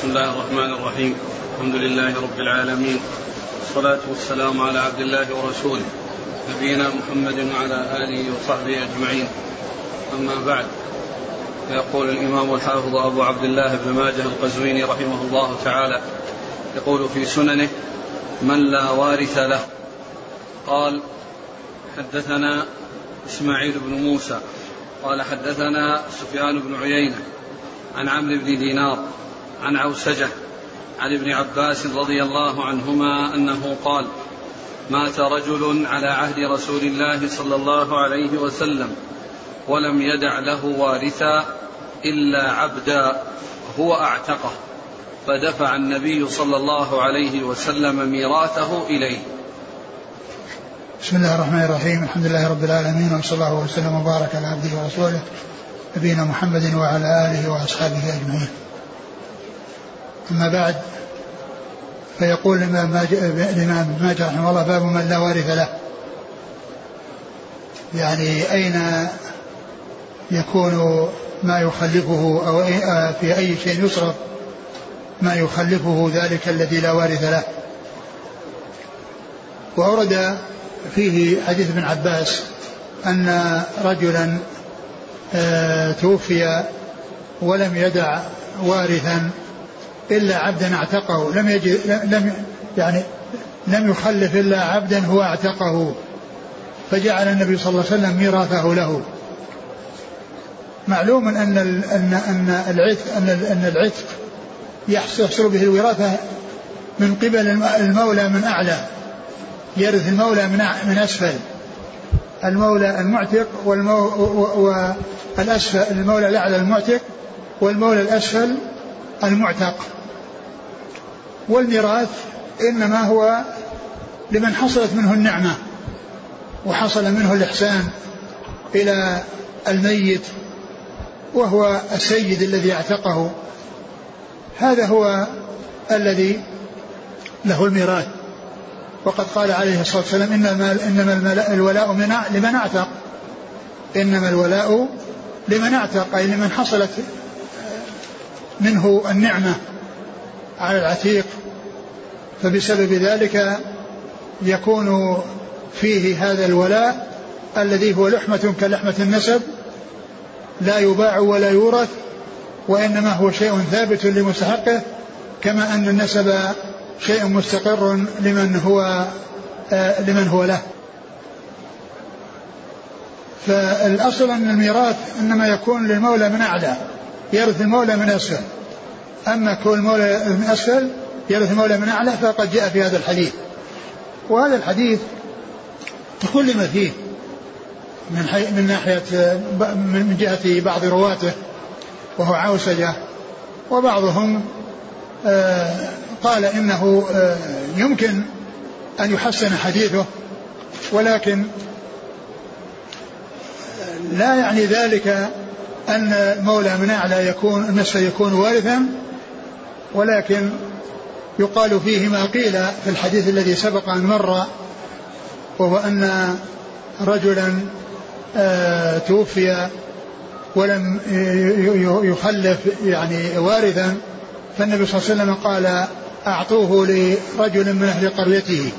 بسم الله الرحمن الرحيم. الحمد لله رب العالمين. والصلاة والسلام على عبد الله ورسوله. نبينا محمد وعلى آله وصحبه أجمعين. أما بعد فيقول الإمام الحافظ أبو عبد الله بن ماجه القزويني رحمه الله تعالى يقول في سننه من لا وارث له. قال حدثنا إسماعيل بن موسى. قال حدثنا سفيان بن عيينة عن عمرو بن دينار عن عوسجة عن ابن عباس رضي الله عنهما أنه قال مات رجل على عهد رسول الله صلى الله عليه وسلم ولم يدع له وارثا إلا عبدا هو أعتقه فدفع النبي صلى الله عليه وسلم ميراثه إليه بسم الله الرحمن الرحيم الحمد لله رب العالمين وصلى الله وسلم وبارك على عبده ورسوله نبينا محمد وعلى آله وأصحابه أجمعين. أما بعد فيقول الإمام الإمام ماجد رحمه الله باب من لا وارث له. يعني أين يكون ما يخلفه أو في أي شيء يصرف ما يخلفه ذلك الذي لا وارث له. وأورد فيه حديث ابن عباس أن رجلا آه، توفي ولم يدع وارثا إلا عبدا اعتقه. لم يجد لم يعني لم يخلف إلا عبدا هو اعتقه. فجعل النبي صلى الله عليه وسلم ميراثه له. معلوم أن أن أن العتق أن أن العتق يحصل به الوراثة من قبل المولى من أعلى. يرث المولى من من أسفل. المولى المعتق والمو والأسفل المولى الأعلى المعتق والمولى الأسفل المعتق. والميراث إنما هو لمن حصلت منه النعمة وحصل منه الإحسان إلى الميت وهو السيد الذي أعتقه. هذا هو الذي له الميراث. وقد قال عليه الصلاة والسلام إنما, إنما الولاء من لمن أعتق. إنما الولاء لمن أعتق أي لمن حصلت منه النعمة على العتيق فبسبب ذلك يكون فيه هذا الولاء الذي هو لحمة كلحمة النسب لا يباع ولا يورث وإنما هو شيء ثابت لمستحقه كما أن النسب شيء مستقر لمن هو آه لمن هو له. فالأصل أن الميراث إنما يكون للمولى من أعلى يرث المولى من أسفل. أما كون المولى من أسفل يرث المولى من أعلى فقد جاء في هذا الحديث. وهذا الحديث تكلم فيه من حي من ناحية من جهة بعض رواته وهو عوسجة وبعضهم آه قال إنه آه، يمكن أن يحسن حديثه ولكن لا يعني ذلك أن المولى من أعلى يكون النصف يكون وارثا ولكن يقال فيه ما قيل في الحديث الذي سبق أن مر وهو أن رجلا آه، توفي ولم يخلف يعني وارثا فالنبي صلى الله عليه وسلم قال أعطوه لرجل من أهل قريته.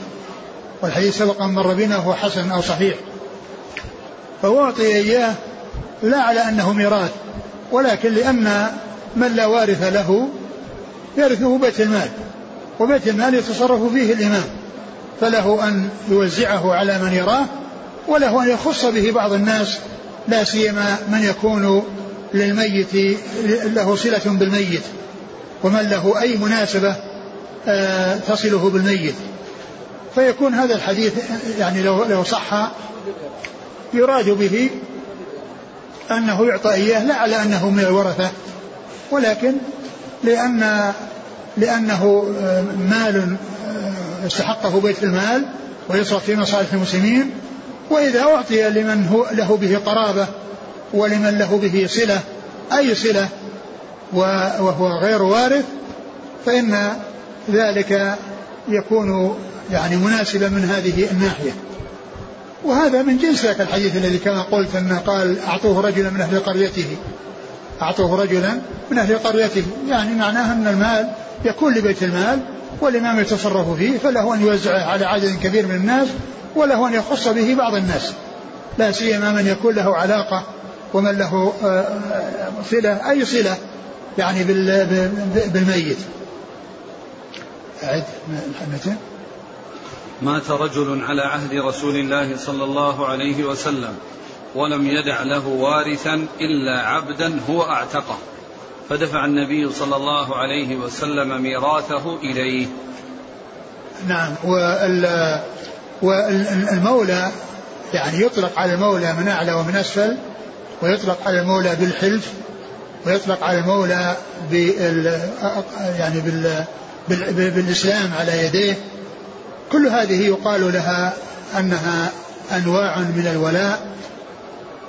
والحديث سبق أن مر بنا هو حسن أو صحيح. فأعطي إياه لا على أنه ميراث ولكن لأن من لا وارث له يرثه بيت المال. وبيت المال يتصرف فيه الإمام فله أن يوزعه على من يراه وله أن يخص به بعض الناس لا سيما من يكون للميت له صلة بالميت ومن له أي مناسبة آه، تصله بالميت. فيكون هذا الحديث يعني لو لو صح يراد به أنه يعطى إياه لا على أنه من الورثة ولكن لأن لأنه آه، مال آه، استحقه بيت المال ويصرف في مصالح المسلمين وإذا أعطي لمن هو له به قرابة ولمن له به صلة أي صلة وهو غير وارث فإن ذلك يكون يعني مناسبا من هذه الناحية. وهذا من جنس ذاك الحديث الذي كما قلت أنه قال أعطوه رجلا من أهل قريته. أعطوه رجلا من أهل قريته. يعني معناه أن المال يكون لبيت المال والإمام يتصرف فيه فله أن يوزعه على عدد كبير من الناس وله أن يخص به بعض الناس. لا سيما من يكون له علاقة ومن له آه، آه، صلة أي صلة يعني بالميت. أعد مات رجل على عهد رسول الله صلى الله عليه وسلم ولم يدع له وارثا إلا عبدا هو أعتقه. فدفع النبي صلى الله عليه وسلم ميراثه إليه. نعم والمولى يعني يطلق على المولى من أعلى ومن أسفل ويطلق على المولى بالحلف ويطلق على المولى بال يعني بال بالإسلام على يديه. كل هذه يقال لها أنها أنواع من الولاء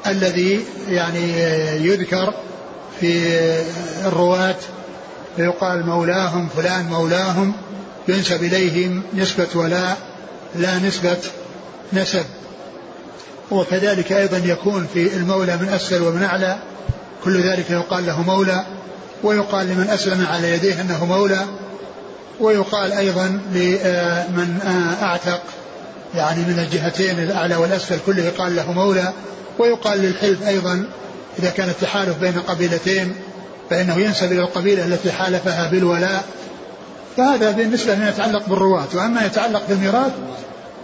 الذي يعني يذكر في الرواة فيقال مولاهم فلان مولاهم ينسب إليهم نسبة ولاء لا نسبة نسب. وكذلك أيضا يكون في المولى من أسفل ومن أعلى كل ذلك يقال له مولى ويقال لمن أسلم على يديه أنه مولى ويقال أيضا لمن أعتق يعني من الجهتين الأعلى والأسفل كله يقال له مولى ويقال للحلف أيضا إذا كان التحالف بين قبيلتين فإنه ينسب إلى القبيلة التي حالفها بالولاء. فهذا بالنسبة لما يتعلق بالرواة. وأما يتعلق بالميراث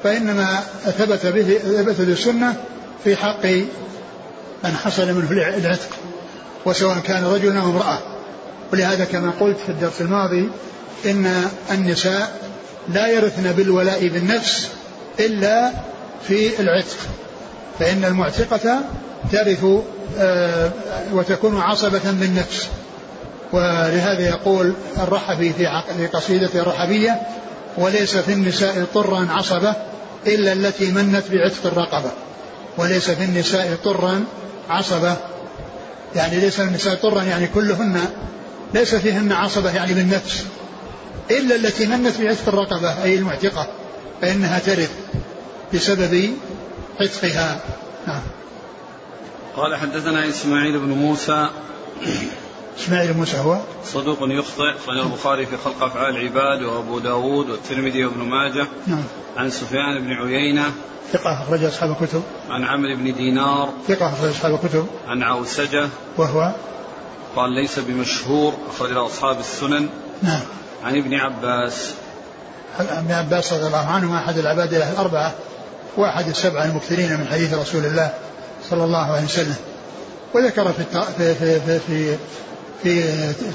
فإنما ثبت به ثبت بالسنة في حق من حصل منه العتق وسواء كان رجلا أو امرأة. ولهذا كما قلت في الدرس الماضي إن النساء لا يرثن بالولاء بالنفس إلا في العتق. فإن المعتقة ترث آه، وتكون عصبة بالنفس ولهذا يقول الرحبي في قصيدة الرحبية وليس في النساء طرا عصبة إلا التي منت بعتق الرقبة. وليس في النساء طرا عصبة. يعني ليس النساء طرا يعني كلهن. ليس فيهن عصبة يعني بالنفس إلا التي منت بعتق الرقبة أي المعتقة فإنها ترث بسبب عتقها نعم. قال حدثنا إسماعيل بن موسى. إسماعيل بن موسى هو؟ صدوق يخطئ خرج البخاري في خلق أفعال العباد وأبو داود والترمذي وابن ماجه. نعم. عن سفيان بن عيينة. ثقة أخرج أصحاب الكتب. عن عمرو بن دينار. ثقة أخرج أصحاب الكتب. عن عوسجة. وهو؟ قال ليس بمشهور أخرج أصحاب السنن. نعم. عن ابن عباس. ابن عباس رضي الله عنهما أحد العباد الأربعة. واحد السبعة المكثرين من حديث رسول الله صلى الله عليه وسلم. وذكر في في في في, في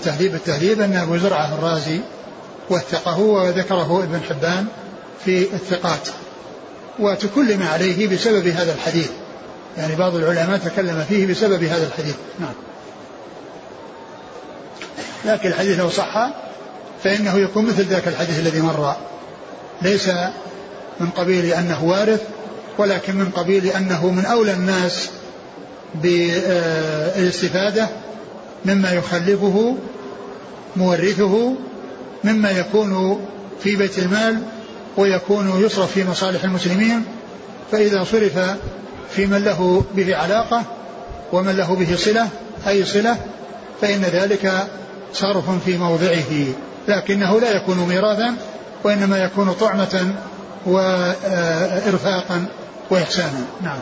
تهذيب التهذيب أن أبو زرعة الرازي وثقه وذكره ابن حبان في الثقات. وتكلم عليه بسبب هذا الحديث. يعني بعض العلماء تكلم فيه بسبب هذا الحديث. نعم. لكن الحديث لو صح فإنه يكون مثل ذاك الحديث الذي مر. ليس من قبيل أنه وارث ولكن من قبيل أنه من أولى الناس بالاستفادة مما يخلفه مورثه مما يكون في بيت المال ويكون يصرف في مصالح المسلمين. فإذا صرف في من له به علاقة ومن له به صلة أي صلة فإن ذلك صرف في موضعه. لكنه لا يكون ميراثا وإنما يكون طعمة وإرفاقا وإحسانا. نعم.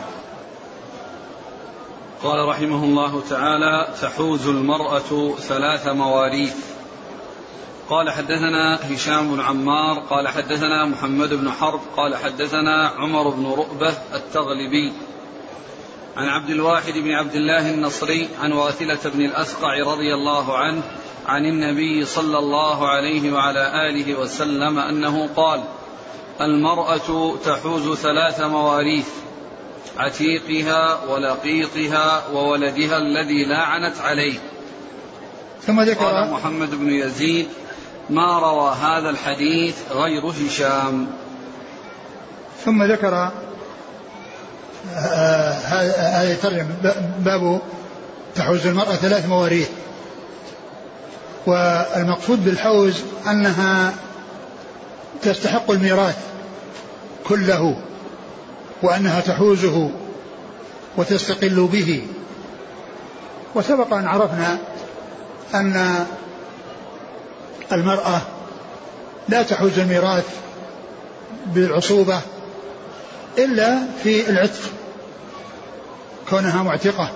قال رحمه الله تعالى تحوز المرأة ثلاث مواريث. قال حدثنا هشام بن عمار قال حدثنا محمد بن حرب قال حدثنا عمر بن رؤبة التغلبي. عن عبد الواحد بن عبد الله النصري عن واثلة بن الأسقع رضي الله عنه عن النبي صلى الله عليه وعلى آله وسلم أنه قال المرأة تحوز ثلاث مواريث عتيقها ولقيطها وولدها الذي لاعنت عليه. ثم ذكر قال محمد بن يزيد ما روى هذا الحديث غير هشام. ثم ذكر آه، هذه ترجم باب تحوز المرأة ثلاث مواريث. والمقصود بالحوز أنها تستحق الميراث. كله وأنها تحوزه وتستقل به. وسبق أن عرفنا أن المرأة لا تحوز الميراث بالعصوبة إلا في العتق كونها معتقة.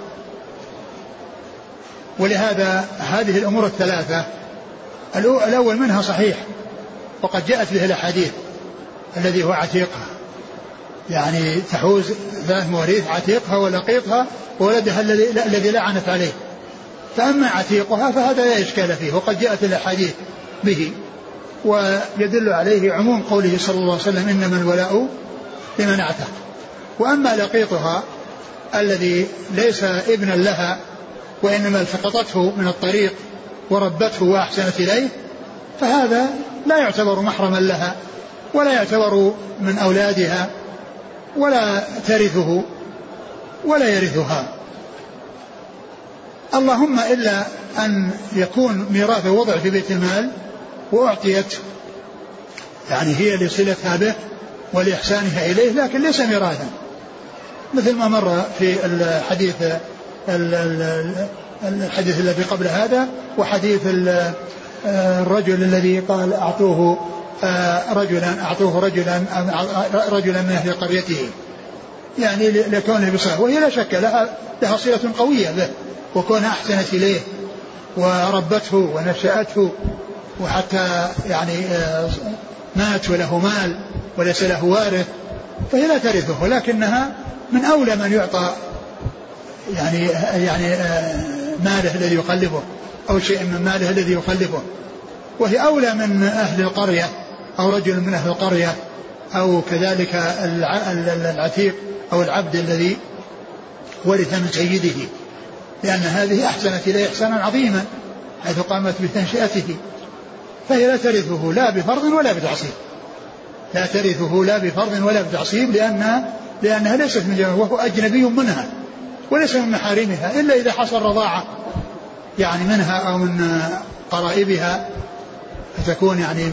ولهذا هذه الأمور الثلاثة الأول منها صحيح وقد جاءت به الأحاديث. الذي هو عتيقها. يعني تحوز ثلاث مواريث عتيقها ولقيطها وولدها الذي الذي لعنت عليه. فأما عتيقها فهذا لا إشكال فيه وقد جاءت الأحاديث به ويدل عليه عموم قوله صلى الله عليه وسلم إنما الولاء لمن اعتق. وأما لقيطها الذي ليس ابنا لها وإنما التقطته من الطريق وربته وأحسنت إليه فهذا لا يعتبر محرما لها. ولا يعتبر من أولادها ولا ترثه ولا يرثها. اللهم إلا أن يكون ميراثه وضع في بيت المال وأعطيت يعني هي لصلتها به ولإحسانها إليه لكن ليس ميراثا. مثل ما مر في الحديث الحديث الذي قبل هذا وحديث الرجل الذي قال أعطوه رجلا أعطوه رجلا رجلا من أهل قريته. يعني لكونه بصلة وهي لا شك لها لها صلة قوية به وكونها أحسنت إليه وربته ونشأته وحتى يعني مات وله مال وليس له وارث. فهي لا ترثه ولكنها من أولى من يعطى يعني يعني ماله الذي يخلفه أو شيء من ماله الذي يخلفه وهي أولى من أهل القرية. أو رجل من أهل القرية أو كذلك العتيق أو العبد الذي ورث من سيده. لأن هذه أحسنت إليه إحسانا عظيما حيث قامت بتنشئته. فهي لا ترثه لا بفرض ولا بتعصيب. لا ترثه لا بفرض ولا بتعصيب لأن لأنها ليست من جميع وهو أجنبي منها وليس من محارمها إلا إذا حصل رضاعة يعني منها أو من قرائبها فتكون يعني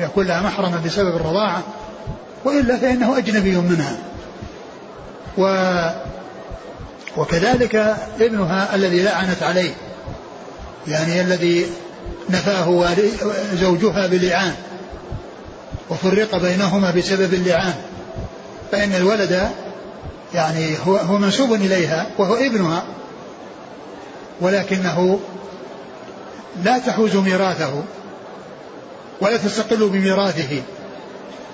يكون لها محرما بسبب الرضاعة وإلا فإنه أجنبي منها. و وكذلك ابنها الذي لعنت عليه يعني الذي نفاه زوجها بلعان وفرق بينهما بسبب اللعان. فإن الولد يعني هو هو منسوب إليها وهو ابنها ولكنه لا تحوز ميراثه. ولا تستقل بميراثه.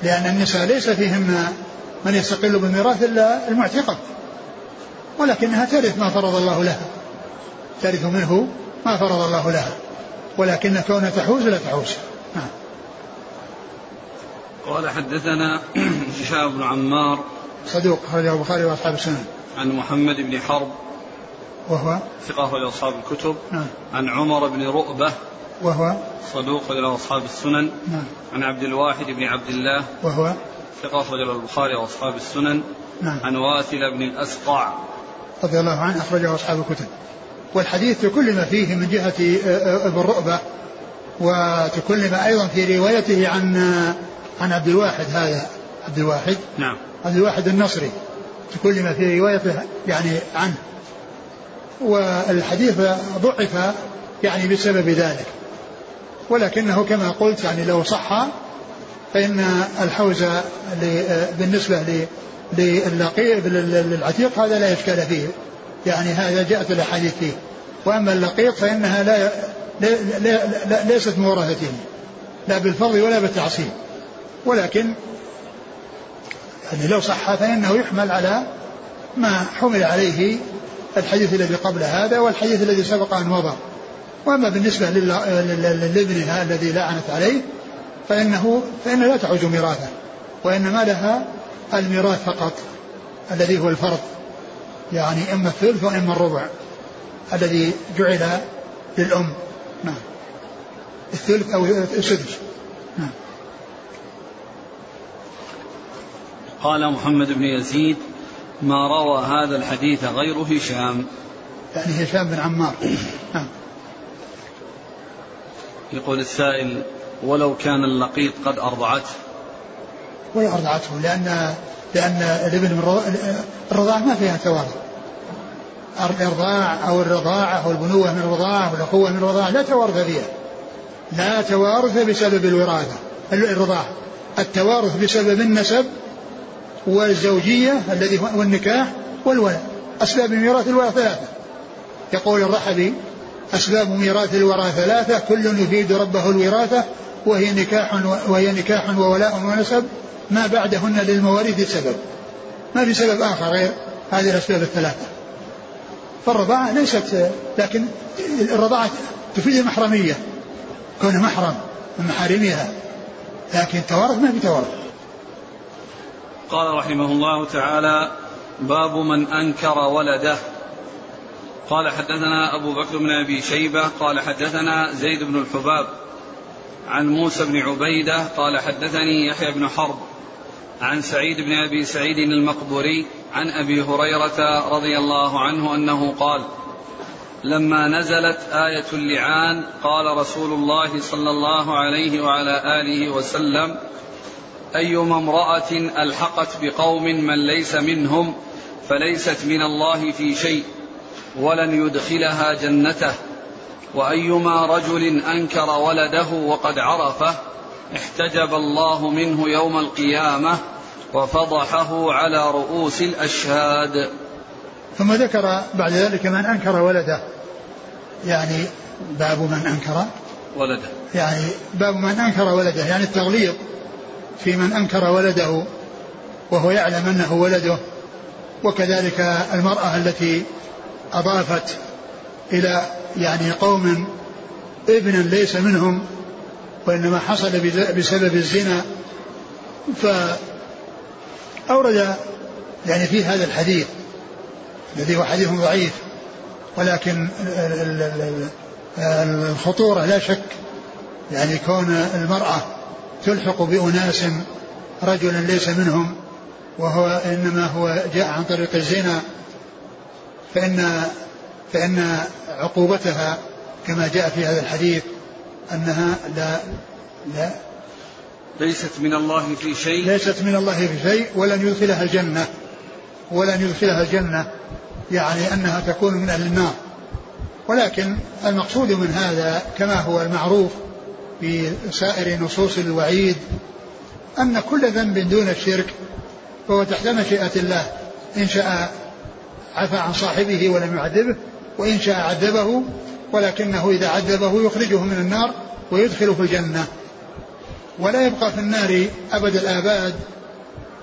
لأن النساء ليس فيهن من يستقل بالميراث إلا المعتقة. ولكنها ترث ما فرض الله لها. ترث منه ما فرض الله لها. ولكن كونها تحوز لا تحوز. نعم. قال حدثنا هشام بن عمار صدوق أخرجه البخاري وأصحاب السنن. عن محمد بن حرب وهو؟ ثقة أخرج أصحاب الكتب. نعم. عن عمر بن رؤبة وهو صدوق إلى أصحاب السنن. نعم. عن عبد الواحد بن عبد الله. وهو ثقة أخرج البخاري وأصحاب السنن. نعم. عن واثل بن الأسقع. رضي الله عنه أخرجه أصحاب الكتب. والحديث تكلم فيه من جهة ابن رؤبة وتكلم أيضا في روايته عن عن عبد الواحد هذا. عبد الواحد. نعم. عبد الواحد النصري. تكلم في روايته يعني عنه. والحديث ضعف يعني بسبب ذلك. ولكنه كما قلت يعني لو صح فإن الحوز بالنسبة للعتيق هذا لا إشكال فيه. يعني هذا جاءت الأحاديث فيه. وأما اللقيط فإنها لا, ليست مورثة لا بالفضل ولا بالتعصيب. ولكن يعني لو صح فإنه يحمل على ما حمل عليه الحديث الذي قبل هذا والحديث الذي سبق أن مضى وأما بالنسبة لابنها الذي لعنت عليه فإنه فإن لا تعوز ميراثه وإنما لها الميراث فقط الذي هو الفرض. يعني إما الثلث وإما الربع الذي جعل للأم. نعم. الثلث أو السدس. نعم. قال محمد بن يزيد ما روى هذا الحديث غير هشام. يعني هشام بن عمار. نعم. يقول السائل ولو كان اللقيط قد أرضعته؟ ولا أرضعته لأن لأن الابن من الرضاعة ما فيها توارث. الإرضاع أو الرضاعة أو البنوة من الرضاعة والأخوة من الرضاعة لا توارث فيها. لا توارث بسبب الوراثة الرضاعة. التوارث بسبب النسب والزوجية الذي والنكاح والولد. أسباب ميراث الورى ثلاثة. يقول الرحبي أسباب ميراث الورى ثلاثة كل يفيد ربه الوراثة وهي نكاح وهي نكاح وولاء ونسب. ما بعدهن للمواريث سبب. ما في سبب آخر غير هذه الأسباب الثلاثة. فالرضاعة ليست لكن الرضاعة تفيد المحرمية كونه محرم من محارمها لكن توارث ما في توارث. قال رحمه الله تعالى باب من أنكر ولده. قال حدثنا أبو بكر بن أبي شيبة قال حدثنا زيد بن الحباب عن موسى بن عبيدة قال حدثني يحيى بن حرب عن سعيد بن أبي سعيد المقبوري عن أبي هريرة رضي الله عنه أنه قال لما نزلت آية اللعان قال رسول الله صلى الله عليه وعلى آله وسلم أيما امرأة ألحقت بقوم من ليس منهم فليست من الله في شيء. ولن يدخلها جنته. وأيما رجل أنكر ولده وقد عرفه احتجب الله منه يوم القيامة وفضحه على رؤوس الأشهاد. ثم ذكر بعد ذلك من أنكر ولده. يعني باب من أنكر. ولده. يعني باب من أنكر ولده يعني التغليظ في من أنكر ولده وهو يعلم أنه ولده. وكذلك المرأة التي أضافت إلى يعني قوم ابنا ليس منهم وإنما حصل بسبب الزنا فأورد يعني في هذا الحديث الذي هو حديث ضعيف ولكن الخطورة لا شك يعني كون المرأة تلحق بأناس رجلا ليس منهم وهو إنما هو جاء عن طريق الزنا فإن فإن عقوبتها كما جاء في هذا الحديث أنها لا لا ليست من الله في شيء. ليست من الله في شيء ولن يدخلها الجنة. ولن يدخلها الجنة يعني أنها تكون من أهل النار. ولكن المقصود من هذا كما هو المعروف في سائر نصوص الوعيد أن كل ذنب دون الشرك فهو تحت مشيئة الله. إن شاء عفى عن صاحبه ولم يعذبه وإن شاء عذبه ولكنه إذا عذبه يخرجه من النار ويدخله في الجنة. ولا يبقى في النار أبد الآباد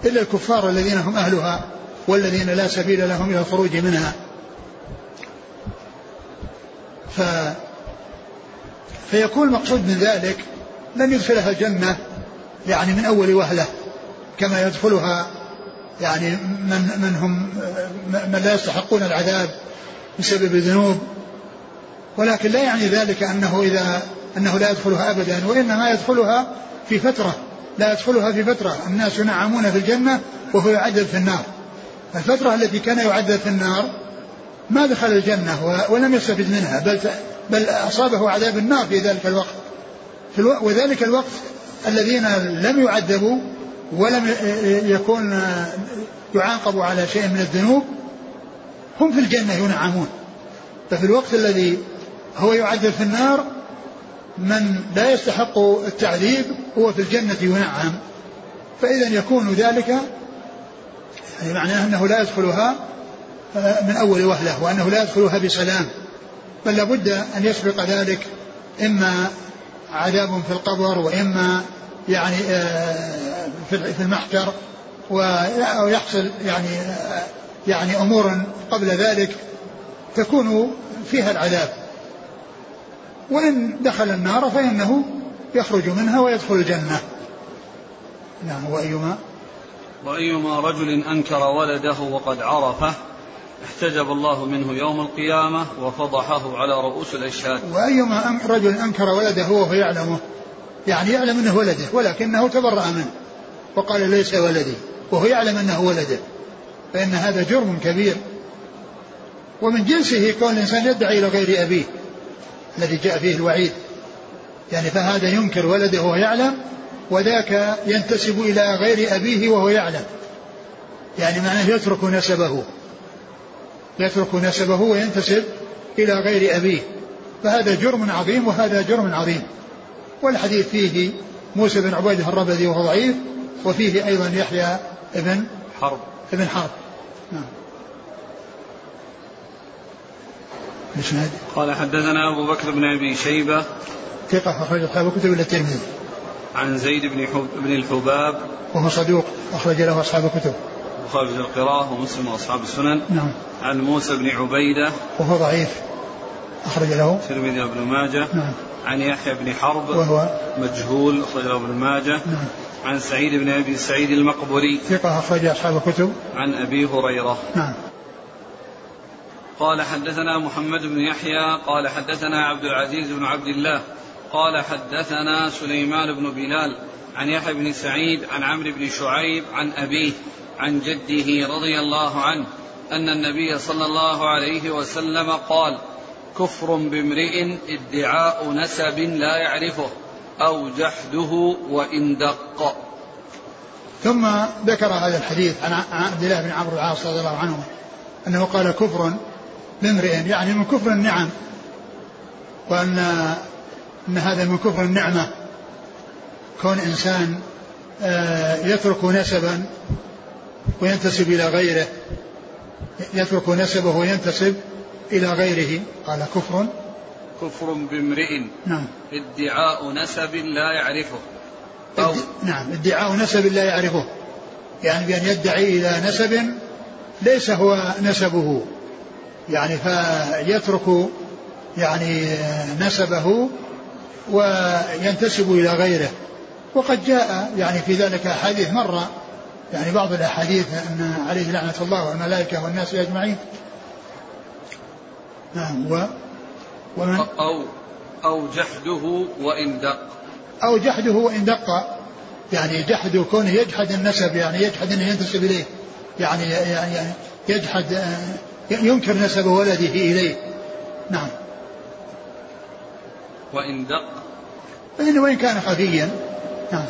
إلا الكفار الذين هم أهلها والذين لا سبيل لهم إلى الخروج منها. ف فيكون المقصود من ذلك لن يدخلها الجنة يعني من أول وهلة كما يدخلها يعني من من هم من لا يستحقون العذاب بسبب الذنوب. ولكن لا يعني ذلك أنه إذا أنه لا يدخلها ابدا وإنما يدخلها في فترة لا يدخلها في فترة. الناس ينعمون في الجنة وهو يعذب في النار. الفترة التي كان يعذب في النار ما دخل الجنة ولم يستفد منها بل بل أصابه عذاب النار في ذلك الوقت. في الوقت وذلك الوقت الذين لم يعذبوا ولم يكون يعاقبوا على شيء من الذنوب هم في الجنة ينعمون. ففي الوقت الذي هو يعذب في النار من لا يستحق التعذيب هو في الجنة ينعم. فإذا يكون ذلك يعني معناه أنه لا يدخلها من أول وهلة وأنه لا يدخلها بسلام. بل لابد أن يسبق ذلك إما عذاب في القبر وإما يعني آه، في المحشر ويحصل يعني آه، يعني أمور قبل ذلك تكون فيها العذاب. وإن دخل النار فإنه يخرج منها ويدخل الجنة. نعم وأيما؟ وأيما رجل أنكر ولده وقد عرفه احتجب الله منه يوم القيامة وفضحه على رؤوس الأشهاد. وأيما رجل أنكر ولده وهو يعلمه. يعني يعلم أنه ولده ولكنه تبرأ منه وقال ليس ولدي وهو يعلم أنه ولده فإن هذا جرم كبير. ومن جنسه كون الإنسان يدعي إلى غير أبيه الذي جاء فيه الوعيد. يعني فهذا ينكر ولده وهو يعلم وذاك ينتسب إلى غير أبيه وهو يعلم. يعني معناه يترك نسبه يترك نسبه وينتسب إلى غير أبيه. فهذا جرم عظيم وهذا جرم عظيم. والحديث فيه موسى بن عبيدة الربذي وهو ضعيف وفيه أيضا يحيى ابن حرب ابن حرب نعم قال حدثنا أبو بكر بن أبي شيبة ثقة أخرج أصحاب الكتب إلا الترمذي. عن زيد بن حب بن الحباب وهو صدوق أخرج له أصحاب الكتب. البخاري في القراءة ومسلم وأصحاب السنن. نعم. عن موسى بن عبيدة وهو ضعيف أخرج له الترمذي وابن ماجه. نعم. عن يحيى بن حرب وهو مجهول أخرج له ابن ماجه. نعم. عن سعيد بن أبي سعيد المقبري. ثقة أخرج أصحاب الكتب. عن أبي هريرة. نعم. قال حدثنا محمد بن يحيى قال حدثنا عبد العزيز بن عبد الله قال حدثنا سليمان بن بلال عن يحيى بن سعيد عن عمرو بن شعيب عن أبيه عن جده رضي الله عنه أن النبي صلى الله عليه وسلم قال كفر بامرئ ادعاء نسب لا يعرفه أو جحده وإن دق. ثم ذكر هذا الحديث عن عبد الله بن عمرو العاص رضي الله عنه أنه قال كفر بامرئ يعني من كفر النعم وأن أن هذا من كفر النعمة. كون إنسان آه، يترك نسبا وينتسب إلى غيره يترك نسبه وينتسب إلى غيره. قال كفر. كفر بامرئ. نعم. ادعاء نسب لا يعرفه. أو نعم. ادعاء نسب لا يعرفه. يعني بأن يدعي إلى نسب ليس هو نسبه. يعني فيترك يعني نسبه وينتسب إلى غيره. وقد جاء يعني في ذلك أحاديث مرة. يعني بعض الأحاديث أن عليه لعنة الله والملائكة والناس أجمعين. نعم و ومن؟ أو أو جحده وإن دق. أو جحده وإن دق. يعني جحد كونه يجحد النسب يعني يجحد أنه ينتسب إليه. يعني يعني يجحد ينكر نسب ولده إليه. نعم. وإن دق. فإنه وإن كان خفيا. نعم.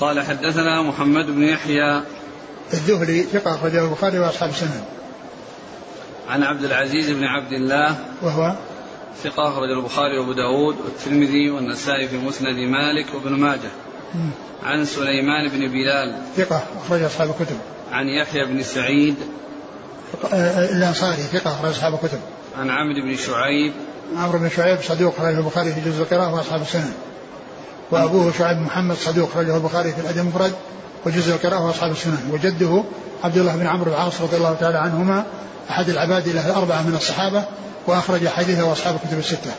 قال حدثنا محمد بن يحيى. الذهلي ثقة أخرجه البخاري وأصحاب السنن. عن عبد العزيز بن عبد الله وهو ثقة أخرج البخاري وأبو داود والترمذي والنسائي في مسند مالك وابن ماجه. عن سليمان بن بلال. ثقة أخرج أصحاب الكتب. عن يحيى بن سعيد. الأنصاري ثقة أخرج أصحاب الكتب. عن عمرو بن شعيب. عمرو بن شعيب صدوق أخرجه البخاري في جزء القراءة وأصحاب السنن وأبوه شعيب محمد صدوق أخرجه البخاري في الأدب المفرد وجزء القراءة وأصحاب السنن وجده عبد الله بن عمرو العاص رضي الله تعالى عنهما أحد العباد له الأربعة من الصحابة وأخرج حديثه أصحاب الكتب الستة.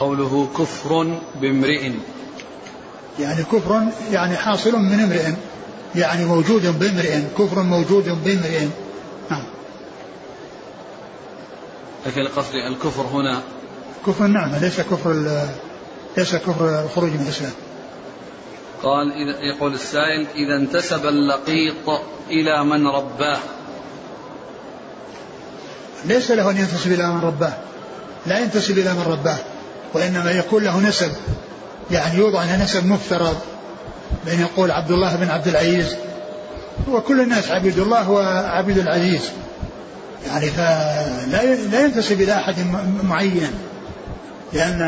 قوله كفر بامرئ. يعني كفر يعني حاصل من امرئ يعني موجود بامرئ كفر موجود بامرئ. نعم. لكن القصد الكفر هنا. كفر النعمة ليس كفر ليس كفر الخروج من الإسلام. قال إذا يقول السائل إذا انتسب اللقيط إلى من رباه. ليس له أن ينتسب إلى من رباه. لا ينتسب إلى من رباه وإنما يكون له نسب. يعني يوضع له نسب مفترض بأن يقول عبد الله بن عبد العزيز. وكل الناس عبيد الله وعبيد العزيز. يعني فلا لا ينتسب إلى أحد معين. لأن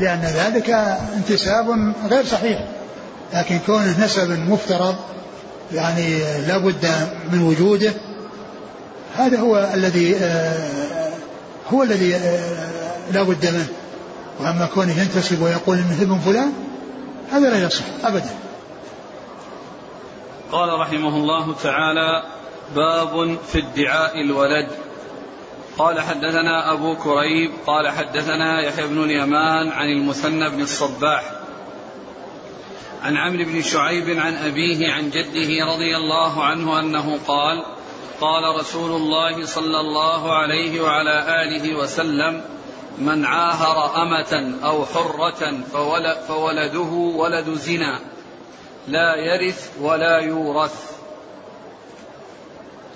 لأن ذلك انتساب غير صحيح. لكن كونه نسب مفترض يعني لا بد من وجوده. هذا هو الذي آه، هو الذي آه، لا بد منه. وأما كونه ينتسب ويقول إنه ابن فلان هذا لا يصح ابدا. قال رحمه الله تعالى باب في ادعاء الولد. قال حدثنا أبو كريب قال حدثنا يحيى بن اليمان عن المثنى بن الصباح. عن عمرو بن شعيب عن أبيه عن جده رضي الله عنه أنه قال قال رسول الله صلى الله عليه وعلى آله وسلم من عاهر أمة أو حرة فولده ولد زنا لا يرث ولا يورث.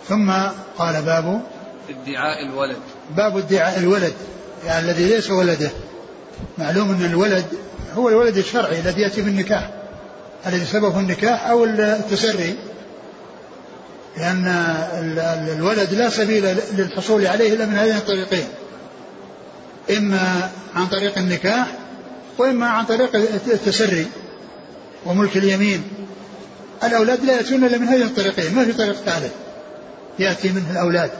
ثم قال باب ادعاء الولد. باب ادعاء الولد يعني الذي ليس ولده. معلوم أن الولد هو الولد الشرعي الذي يأتي بالنكاح. الذي سببه النكاح أو التسري. لأن الولد لا سبيل للحصول عليه إلا من هذين الطريقين. إما عن طريق النكاح وإما عن طريق التسري وملك اليمين. الأولاد لا يأتون إلا من هذين الطريقين ما في طريق ثالث يأتي منه الأولاد.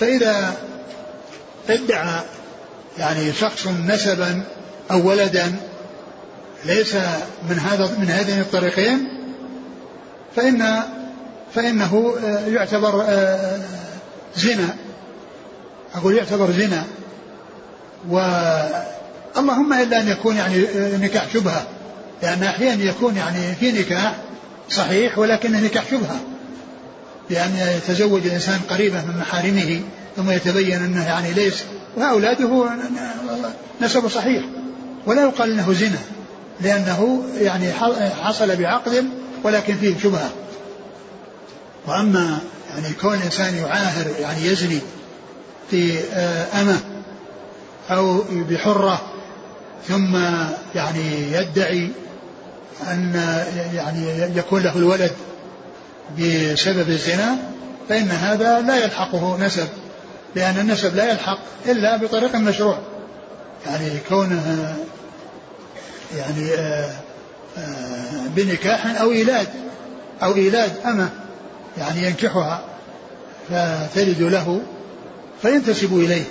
فإذا ادعى يعني شخص نسبا أو ولدا ليس من هذا من هذين الطريقين فإن فإنه آه، يعتبر آه، زنا. أقول يعتبر زنا. اللهم إلا أن يكون يعني آه، نكاح شبهة. لأن أحيانا يكون يعني في نكاح صحيح ولكنه نكاح شبهة. بأن يتزوج الإنسان قريبة من محارمه ثم يتبين أنه يعني ليس. وأولاده نسب صحيح. ولا يقال أنه زنا. لأنه يعني حصل بعقد ولكن فيه شبهة. وأما يعني كون الإنسان يعاهر يعني يزني في آه، أمة أو بحرة ثم يعني يدعي أن يعني يكون له الولد بسبب الزنا فإن هذا لا يلحقه نسب لأن النسب لا يلحق إلا بطريق مشروع. يعني كونه يعني آه، آه، بنكاح أو إيلاد أو إيلاد أمة. يعني ينكحها فتلد له فينتسب إليه.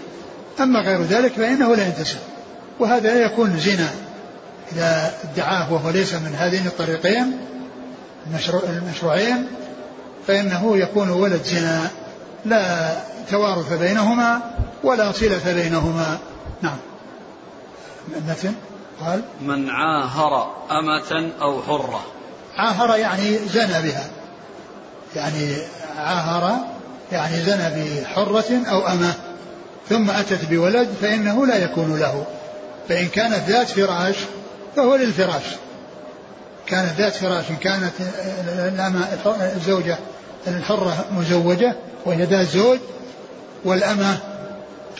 أما غير ذلك فإنه لا ينتسب. وهذا يكون زنا إذا ادعاه وهو ليس من هذين الطريقين المشروعين فإنه يكون ولد زنا. لا توارث بينهما ولا صلة بينهما. نعم. المتن قال من عاهر أمة أو حرة. عاهر يعني زنى بها. يعني عاهر يعني زنى بحرة أو أمة ثم أتت بولد فإنه لا يكون له. فإن كانت ذات فراش فهو للفراش. كانت ذات فراش إن كانت الزوجة الحرة مزوجة وهي ذات زوج والأمة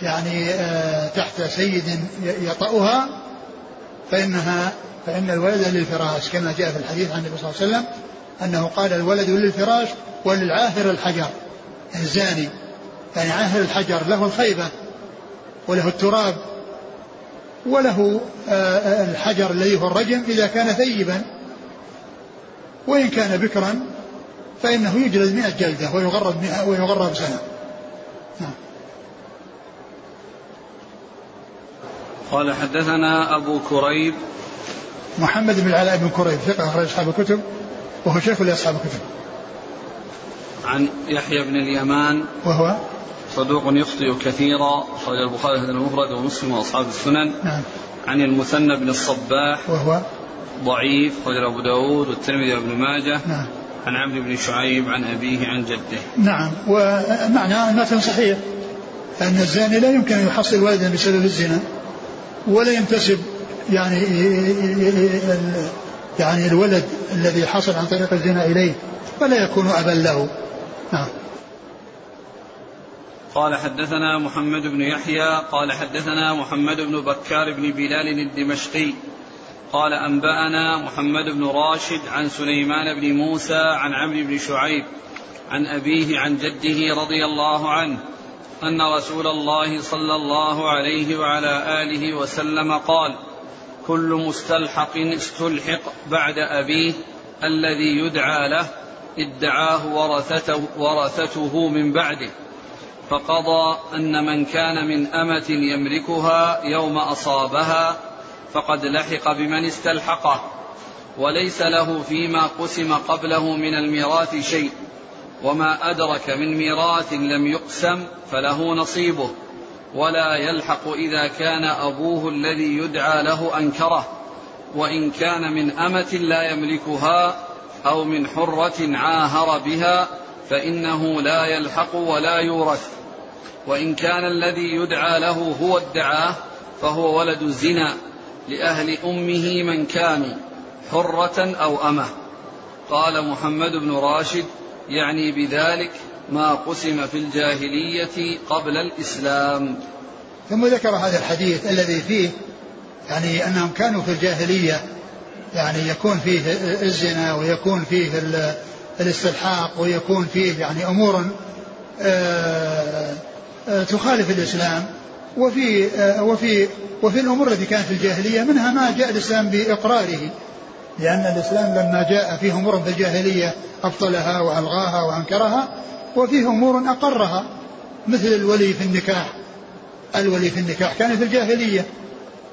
يعني آه، تحت سيد يطأها فإنها فإن الولد للفراش كما جاء في الحديث عن النبي صلى الله عليه وسلم أنه قال الولد للفراش وللعاهر الحجر. الزاني يعني عاهر الحجر له الخيبة وله التراب وله آه، آه، الحجر الذي هو الرجم إذا كان ثيبا. وإن كان بكرا فإنه يجلد مئة جلدة ويغرب مئة ويغرب سنة. نعم. قال حدثنا أبو كريب. محمد بن العلاء بن كريب ثقة أخرج أصحاب الكتب. وهو شيخ لأصحاب الكتب. عن يحيى بن اليمان. وهو صدوق يخطئ كثيرا. أخرج البخاري في المفرد ومسلم وأصحاب السنن. نعم. عن المثنى بن الصباح. وهو ضعيف. أخرج أبو داود والترمذي وابن ماجه. نعم. عن عمرو بن شعيب عن أبيه عن جده. نعم. ومعنى المتن صحيح أن الزاني لا يمكن أن يحصل ولدا بسبب الزنا ولا ينتسب يعني يعني الولد الذي حصل عن طريق الزنا إليه فلا يكون أبا له. نعم. قال حدثنا محمد بن يحيى قال حدثنا محمد بن بكار بن بلال الدمشقي قال أنبأنا محمد بن راشد عن سليمان بن موسى عن عمرو بن شعيب عن أبيه عن جده رضي الله عنه أن رسول الله صلى الله عليه وعلى آله وسلم قال كل مستلحق استلحق بعد أبيه الذي يدعى له ادعاه ورثته, ورثته من بعده. فقضى أن من كان من أمة يملكها يوم أصابها فقد لحق بمن استلحقه. وليس له فيما قسم قبله من الميراث شيء وما أدرك من ميراث لم يقسم فله نصيبه. ولا يلحق إذا كان أبوه الذي يدعى له أنكره وإن كان من أمة لا يملكها أو من حرة عاهر بها فإنه لا يلحق ولا يورث. وإن كان الذي يدعى له هو ادعاه فهو ولد الزنا لأهل أمه من كانوا حرة أو أمة. قال محمد بن راشد يعني بذلك ما قسم في الجاهلية قبل الإسلام. ثم ذكر هذا الحديث الذي فيه يعني أنهم كانوا في الجاهلية يعني يكون فيه الزنا ويكون فيه الاستلحاق ويكون فيه يعني أمور آه، آه، تخالف الإسلام. وفي آه، وفي وفي الأمور التي كانت في الجاهلية منها ما جاء الإسلام بإقراره. لأن الإسلام لما جاء فيه أمور في الجاهلية أبطلها وألغاها وأنكرها وفيه أمور أقرها مثل الولي في النكاح. الولي في النكاح كان في الجاهلية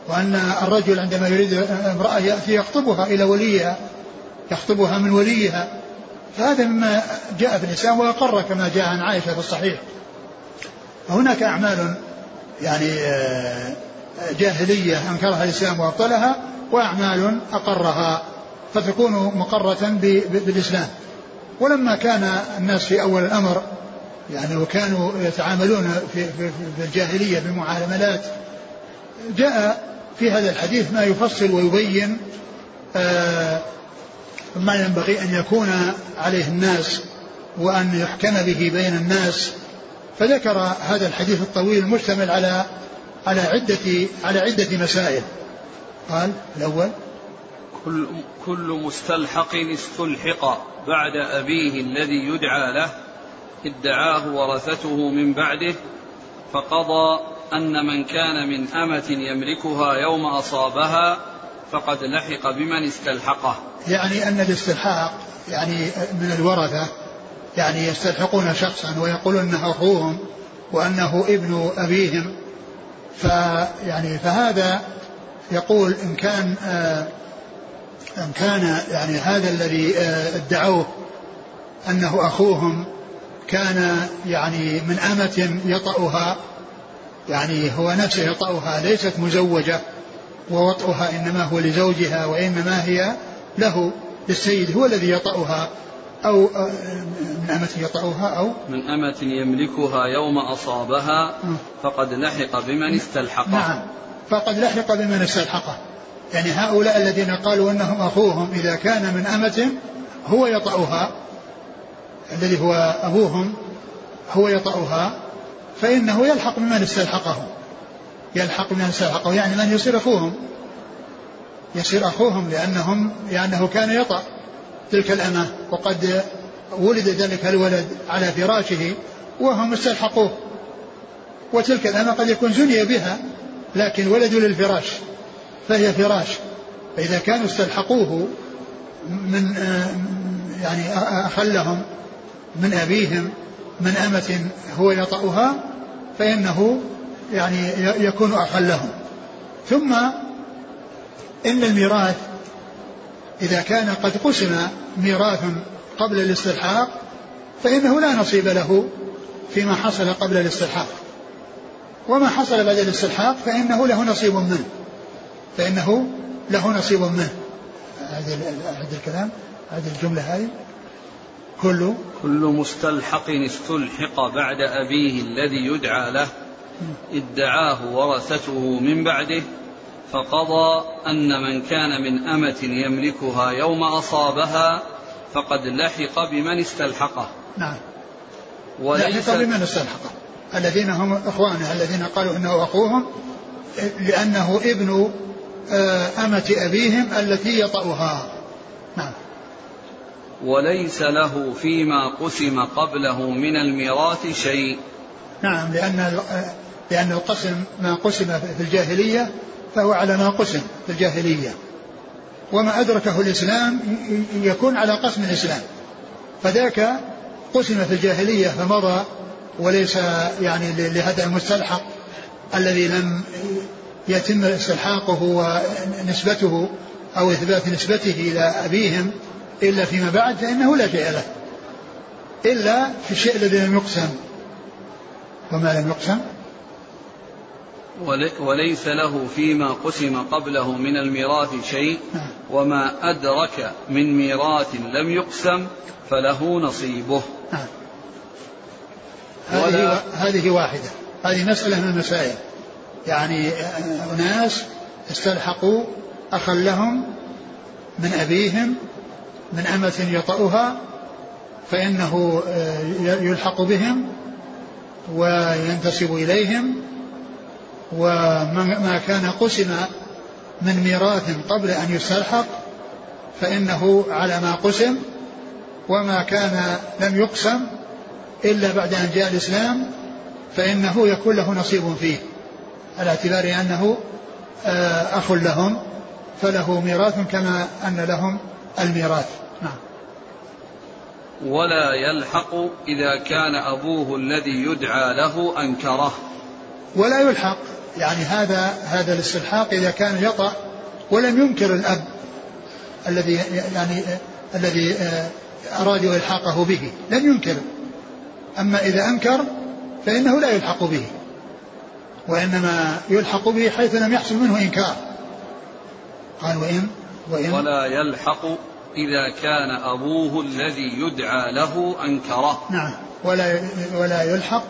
وأن الرجل عندما يريد امرأة يأتي يخطبها إلى وليها يخطبها من وليها. فهذا مما جاء في الإسلام وأقر كما جاء عن عائشة في الصحيح. هناك أعمال يعني جاهلية أنكرها الإسلام وأبطلها وأعمال أقرها فتكون مقرة بالإسلام. ولما كان الناس في أول الأمر يعني وكانوا يتعاملون في, في, في الجاهلية بمعاملات جاء في هذا الحديث ما يفصل ويبين آه ما ينبغي أن يكون عليه الناس وأن يحكم به بين الناس. فذكر هذا الحديث الطويل مشتمل على على عدة على عدة مسائل. قال الأول كل كل مستلحق استلحق بعد أبيه الذي يدعى له ادعاه ورثته من بعده فقضى أن من كان من أمة يملكها يوم أصابها فقد لحق بمن استلحقه. يعني أن الاستلحاق يعني من الورثة يعني يستلحقون شخصا ويقولون أنه أخوهم وأنه ابن أبيهم فيعني فهذا يقول إن كان آه إن كان يعني هذا الذي آه ادعوه أنه أخوهم كان يعني من أمة يطأها يعني هو نفسه يطأها ليست مزوجة ووطئها إنما هو لزوجها وإنما هي له للسيد هو الذي يطأها أو آه، من أمة يطأها أو؟ من أمة يملكها يوم أصابها آه. فقد لحق بمن استلحقه. نعم. فقد لحق بمن استلحقه. يعني هؤلاء الذين قالوا أنهم أخوهم إذا كان من أمة هو يطأها الذي هو أبوهم هو يطأها فإنه يلحق بمن استلحقه. يلحق بمن استلحقه يعني من يصير أخوهم؟ يصير أخوهم لأنهم لأنه كان يطأ تلك الأمة وقد ولد ذلك الولد على فراشه وهم استلحقوه. وتلك الأمة قد يكون زني بها لكن ولدوا للفراش. فهي فراش. فإذا كانوا استلحقوه من يعني أخلهم من أبيهم من أمة هو يطأها فإنه يعني يكون أخلهم ثم إن الميراث إذا كان قد قسم ميراث قبل الاستلحاق فإنه لا نصيب له فيما حصل قبل الاستلحاق. وما حصل بعد الاستلحاق فإنه له نصيب منه. فإنه له نصيب منه. هذا هذا الكلام هذه الجملة هذه. كل كل مستلحق استلحق بعد أبيه الذي يدعى له. ادعاه ورثته من بعده فقضى أن من كان من أمة يملكها يوم أصابها فقد لحق بمن استلحقه. نعم. لحق بمن استلحقه. الذين هم إخوانه الذين قالوا إنه أخوهم لأنه ابن أمة أبيهم التي يطأها. نعم. وليس له فيما قسم قبله من الميراث شيء. نعم لأن لأن القسم ما قسم في الجاهلية فهو على ما قسم في الجاهلية. وما أدركه الإسلام يكون على قسم الإسلام. فذاك قسم في الجاهلية فمضى وليس يعني لهذا المستلحق الذي لم يتم استلحاقه ونسبته أو إثبات نسبته إلى أبيهم إلا فيما بعد فإنه لا شيء له. إلا في الشيء الذي لم يقسم. وما لم يقسم؟ وليس له فيما قسم قبله من الميراث شيء نعم. وما أدرك من ميراث لم يقسم فله نصيبه. نعم. هذه هذه واحدة. هذه مسألة من المسائل. يعني أناس استلحقوا أخا لهم من أبيهم من أمة يطأها فإنه آه، يلحق بهم وينتسب إليهم وما كان قسم من ميراث قبل أن يستلحق فإنه على ما قسم وما كان لم يقسم إلا بعد أن جاء الإسلام فإنه يكون له نصيب فيه. على اعتبار أنه آه، أخ لهم فله ميراث كما أن لهم الميراث. نعم. ولا يلحق إذا كان أبوه الذي يدعى له أنكره. ولا يلحق. يعني هذا هذا الاستلحاق إذا كان يطأ ولم ينكر الأب الذي يعني الذي آه، أرادوا إلحاقه به. لم ينكر. أما إذا أنكر فإنه لا يلحق به. وإنما يلحق به حيث لم يحصل منه إنكار. قال وإن وإن ولا يلحق إذا كان أبوه الذي يدعى له أنكره. نعم. ولا ولا يلحق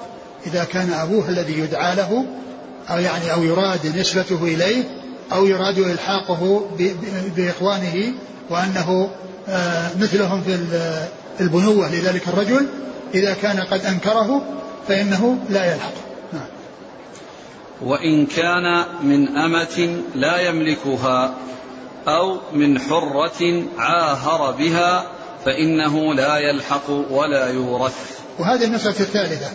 إذا كان أبوه الذي يدعى له أو يعني أو يراد نسبته إليه أو يراد إلحاقه بإخوانه وأنه آه، مثلهم في البنوة لذلك الرجل إذا كان قد أنكره فإنه لا يلحق. نعم. وإن كان من أمة لا يملكها أو من حرة عاهر بها فإنه لا يلحق ولا يورث. وهذه المسألة الثالثة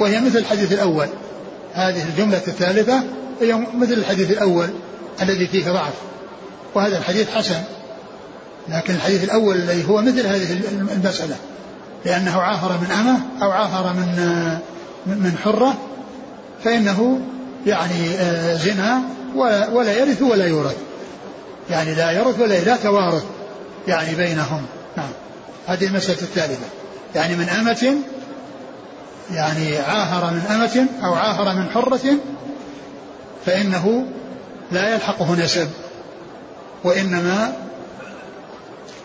وهي مثل الحديث الأول. هذه الجملة الثالثة هي مثل الحديث الأول الذي فيه ضعف وهذا الحديث حسن. لكن الحديث الأول الذي هو مثل هذه المسألة لأنه عاهر من أمة أو عاهر من من حرة فإنه يعني آه، زنا ولا يرث ولا يورث. يعني لا يرث ولا لا توارث يعني بينهم. نعم. هذه المسألة الثالثة. يعني من أمة يعني عاهر من أمة أو عاهر من حرة فإنه لا يلحقه نسب وإنما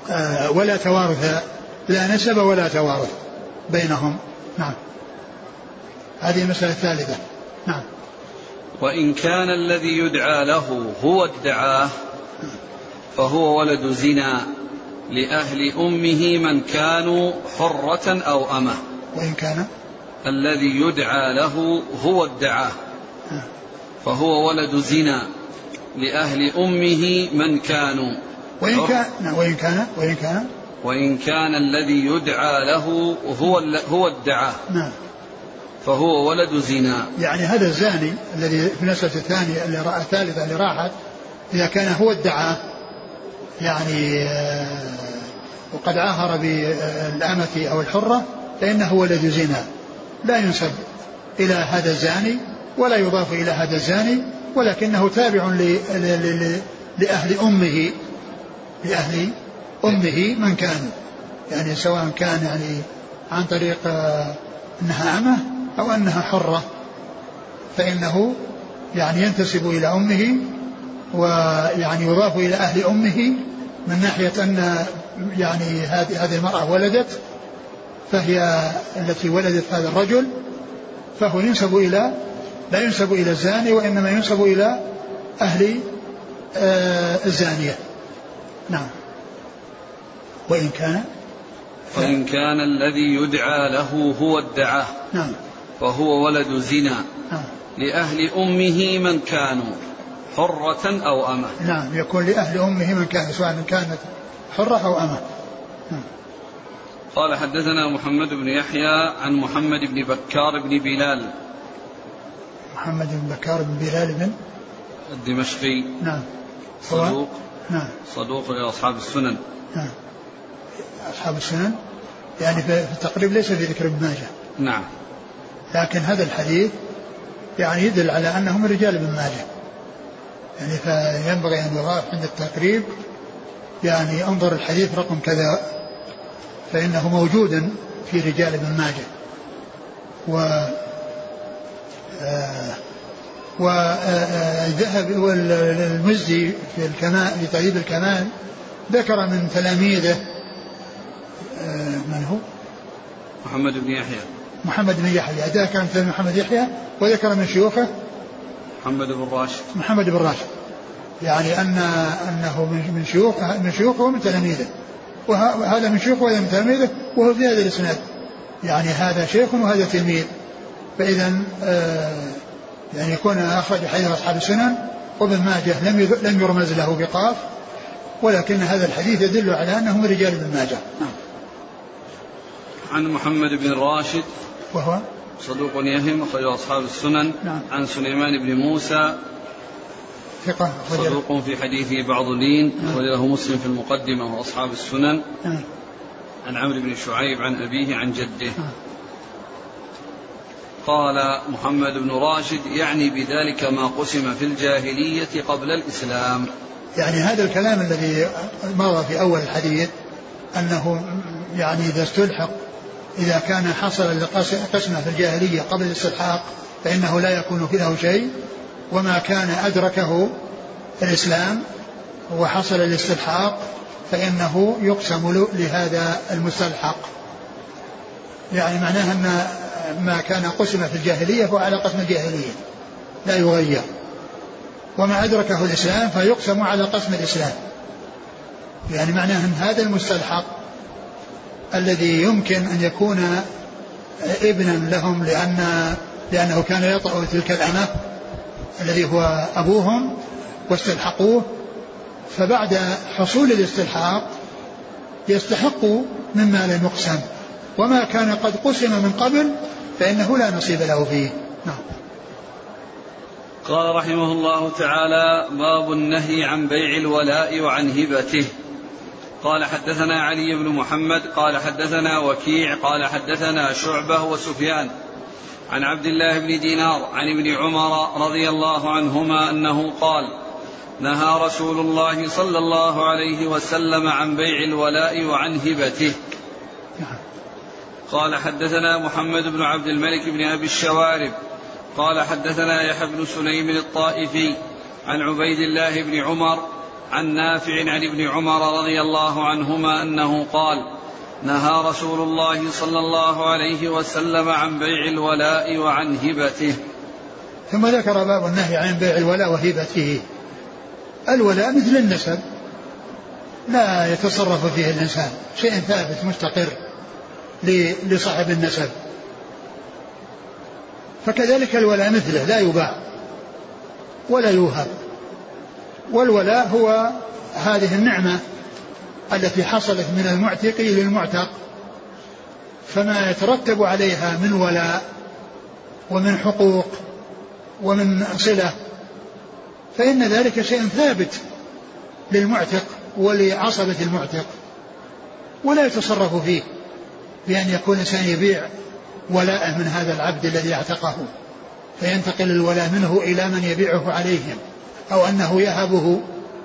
آه ولا توارث لا نسب ولا توارث بينهم. نعم. هذه المسألة الثالثة. نعم. وإن كان الذي يدعى له هو ادعاه فهو ولد زنا لأهل أمه من كانوا حرة أو أمة. وإن كان؟ الذي يدعى له هو ادعاه. فهو ولد زنا لأهل أمه من كانوا وإن كان نعم، وإن كان وإن كان؟ وإن كان الذي يدعى له هو هو ادعاه. نعم. فهو ولد زنا. يعني هذا الزاني الذي في المسألة الثانية اللي رأى الثالثة اللي راحت إذا كان هو ادعاه يعني آه، وقد عاهر بالأمة أو الحرة فإنه ولد زنا. لا ينسب إلى هذا الزاني ولا يضاف إلى هذا الزاني ولكنه تابع لأهل أمه لأهل أمه من كان يعني سواء كان يعني عن طريق آه، أنها أمة أو أنها حرة فإنه يعني ينتسب إلى أمه ويعني يضاف إلى أهل أمه من ناحية أن يعني هذه هذه المرأة ولدت فهي التي ولدت هذا الرجل فهو ينسب إلى لا ينسب إلى الزاني وإنما ينسب إلى أهل آه الزانية. نعم. وإن كان وإن كان الذي يدعى له هو ادعاه. نعم. فهو ولد زنا. نعم. لأهل أمه من كانوا حرة أو أمة. نعم يكون لأهل أمه من كان سواء كانت حرة أو أمة. نعم. قال حدثنا محمد بن يحيى عن محمد بن بكار بن بلال. محمد بن بكار بن بلال بن الدمشقي. نعم. صدوق. نعم. صدوق لأصحاب السنن. نعم. أصحاب السنن؟ يعني في التقريب ليس في ذكر ابن ماجه. نعم. لكن هذا الحديث يعني يدل على أنه من رجال ابن ماجه. يعني فينبغي أن يضاف عند التقريب يعني أنظر الحديث رقم كذا فإنه موجود في رجال ابن ماجه. و آه وذهب والمزي في الكمال في تهذيب الكمال ذكر من تلاميذه. آه، من هو؟ محمد بن يحيى. محمد بن يحيى. ذكر من محمد يحيى وذكر من شيوخه محمد بن راشد. محمد بن راشد. يعني أن أنه من شيوخ من شيوخه ومن تلاميذه. وهذا من شيوخه وهذا من تلاميذه وهو في هذا الإسناد. يعني هذا شيخ وهذا تلميذ. فاذا آه يعني يكون أخرج حديث أصحاب السنن وابن ماجه لم لم يرمز له بقاف. ولكن هذا الحديث يدل على أنه من رجال ابن ماجه. نعم. عن محمد بن راشد وهو صدوق يهم أخرجه أصحاب السنن نعم. عن سليمان بن موسى ثقة أخرج صدوق في حديثه بعض لين أخرجه مسلم في المقدمة وأصحاب السنن نعم. عن عمرو بن شعيب عن أبيه عن جده نعم. قال محمد بن راشد يعني بذلك ما قسم في الجاهلية قبل الإسلام يعني هذا الكلام الذي مضى في أول الحديث أنه يعني إذا استلحق إذا كان حصل قسمة في الجاهلية قبل الاستلحاق فإنه لا يكون فيه شيء. وما كان أدركه الإسلام وحصل الاستلحاق فإنه يقسم لهذا المستلحق. يعني معناها أن ما كان قسم في الجاهلية هو على قسم الجاهلية لا يغير. وما أدركه الإسلام فيقسم على قسم الإسلام. يعني معناه أن هذا المستلحق الذي يمكن أن يكون ابنا لهم لأن لأنه كان يطأ تلك الأمة الذي هو أبوهم واستلحقوه. فبعد حصول الاستلحاق يستحق مما لم يقسم. وما كان قد قسم من قبل فإنه لا نصيب له فيه. نعم. قال رحمه الله تعالى باب النهي عن بيع الولاء وعن هبته. قال حدثنا علي بن محمد قال حدثنا وكيع قال حدثنا شعبة وسفيان. عن عبد الله بن دينار عن ابن عمر رضي الله عنهما أنه قال نهى رسول الله صلى الله عليه وسلم عن بيع الولاء وعن هبته. قال حدثنا محمد بن عبد الملك بن أبي الشوارب. قال حدثنا يحيى بن سليم الطائفي عن عبيد الله بن عمر عن نافع عن ابن عمر رضي الله عنهما أنه قال نهى رسول الله صلى الله عليه وسلم عن بيع الولاء وعن هبته. ثم ذكر باب النهي عن بيع الولاء وهبته. الولاء مثل النسب. لا يتصرف فيه الإنسان. شيء ثابت مستقر لصاحب النسب. فكذلك الولاء مثله. لا يباع ولا يوهب. والولاء هو هذه النعمة التي حصلت من المعتق للمعتق. فما يترتب عليها من ولاء ومن حقوق ومن صلة فإن ذلك شيء ثابت للمعتق ولعصبة المعتق ولا يتصرف فيه بأن يكون الإنسان يبيع ولاءه من هذا العبد الذي اعتقه فينتقل الولاء منه إلى من يبيعه عليهم. أو أنه يهبه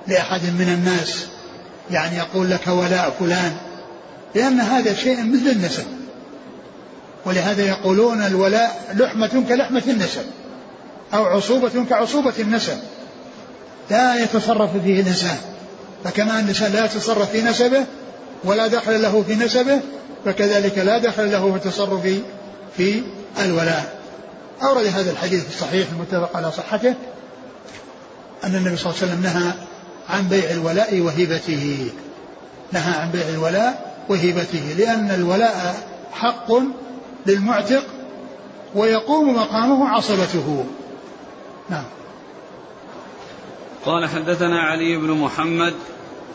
لأحد من الناس يعني يقول لك ولاء فلان لأن هذا شيء مثل النسب. ولهذا يقولون الولاء لحمة كلحمة النسب أو عصوبة كعصوبة النسب. لا يتصرف فيه الإنسان فكما أن الإنسان لا يتصرف في نسبه ولا دخل له في نسبه فكذلك لا دخل له في التصرف في الولاء. أورد هذا الحديث الصحيح المتفق على صحته. أن النبي صلى الله عليه وسلم نهى عن بيع الولاء وهبته نهى عن بيع الولاء وهبته لأن الولاء حق للمعتق ويقوم مقامه عصبته نعم. قال حدثنا علي بن محمد.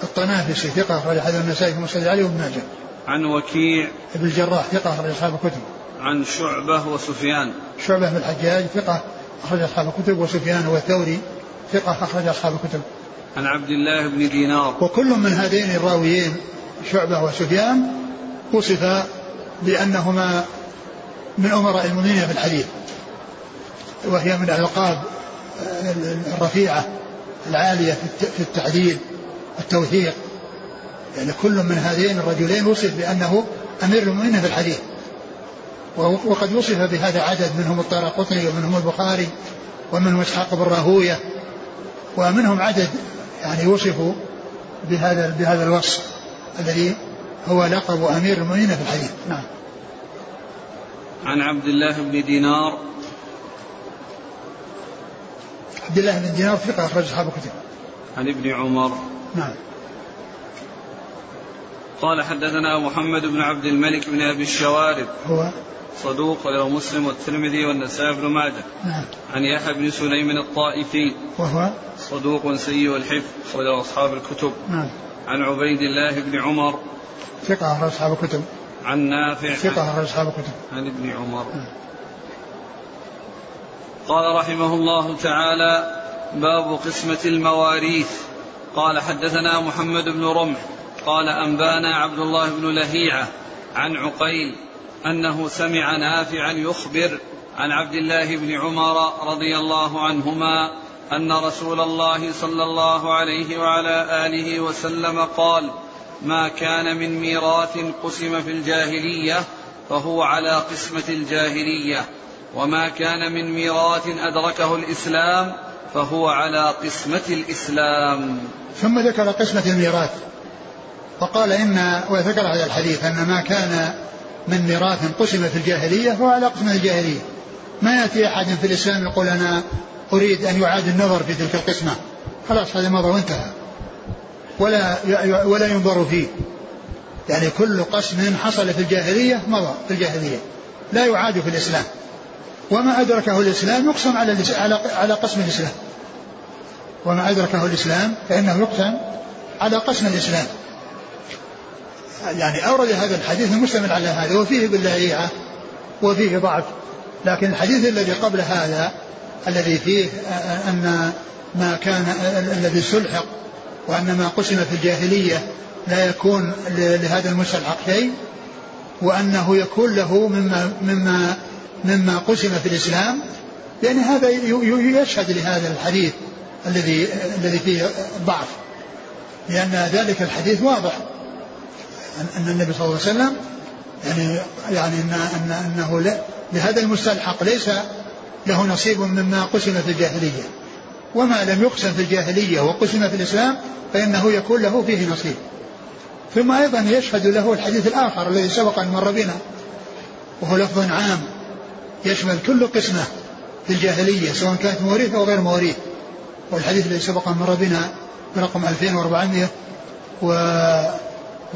الطنافسي ثقة أخرج حديث النسائي في مسجد علي وابن ماجه. عن وكيع. ابن الجراح ثقة أخرج أصحاب الكتب. عن شعبة وسفيان. شعبة بن الحجاج ثقة أخرج أصحاب الكتب وسفيان والثوري ثقة أخرج أصحاب الكتب. عن عبد الله بن دينار. وكل من هذين الراويين شعبة وسفيان وصف بأنهما من أمراء المؤمنين في الحديث وهي من الألقاب الرفيعة العالية في التعديل التوثيق. يعني كل من هذين الرجلين وصف بأنه أمير المؤمنين في الحديث. وقد وصف بهذا عدد منهم الطارقطني ومنهم البخاري ومنهم إسحاق بن راهوية. ومنهم عدد يعني وصفوا بهذا بهذا الوصف الذي هو لقب أمير المؤمنين في الحديث نعم عن عبد الله بن دينار عبد الله بن دينار ثقة أخرج أصحاب الكتب. عن ابن عمر. نعم. قال حدثنا محمد بن عبد الملك بن أبي الشوارب. هو صدوق له مسلم والترمذي والنسائي بن ماجه. نعم. عن يحيى بن سليم الطائفي. وهو صدوق سيء الحفظ أخرجه أصحاب الكتب. نعم. عن عبيد الله بن عمر. ثقة أخرج أصحاب الكتب. عن نافع ثقة أخرج أصحاب الكتب عن ابن عمر قال رحمه الله تعالى باب قسمة المواريث قال حدثنا محمد بن رمح قال أنبأنا عبد الله بن لهيعة عن عقيل أنه سمع نافعا يخبر عن عبد الله بن عمر رضي الله عنهما أن رسول الله صلى الله عليه وعلى آله وسلم قال ما كان من ميراث قسم في الجاهلية فهو على قسمة الجاهلية وما كان من ميراث أدركه الإسلام فهو على قسمة الإسلام. ثم ذكر قسمة الميراث وقال إن وذكر هذا الحديث أن ما كان من ميراث قسم في الجاهلية فهو على قسمة الجاهلية. ما يأتي أحد في الإسلام يقول أنا أريد أن يعاد النظر في تلك القسمة. خلاص هذا مضى وانتهى. ولا ولا ينظر فيه. يعني كل قسم حصل في الجاهلية مضى في الجاهلية. لا يعاد في الإسلام. وما أدركه الإسلام يقسم على على قسم الإسلام. وما أدركه الإسلام فإنه يقسم على قسم الإسلام. يعني أورد هذا الحديث المشتمل على هذا وفيه باللعيعة وفيه ضعف. لكن الحديث الذي قبل هذا الذي فيه أن ما كان الذي سلحق وأن ما قسم في الجاهلية لا يكون لهذا المستلحق شيء وأنه يكون له مما مما مما قسم في الإسلام. لأن هذا يشهد لهذا الحديث الذي الذي فيه ضعف لأن ذلك الحديث واضح. أن النبي صلى الله عليه وسلم يعني يعني أن أنه لهذا المستلحق ليس له نصيب مما قسم في الجاهلية. وما لم يقسم في الجاهلية وقسم في الإسلام فإنه يكون له فيه نصيب. ثم أيضا يشهد له الحديث الآخر الذي سبق أن مر بنا وهو لفظ عام يشمل كل قسمة في الجاهلية سواء كانت مواريث أو غير مواريث والحديث الذي سبق أن مر بنا برقم 2400 و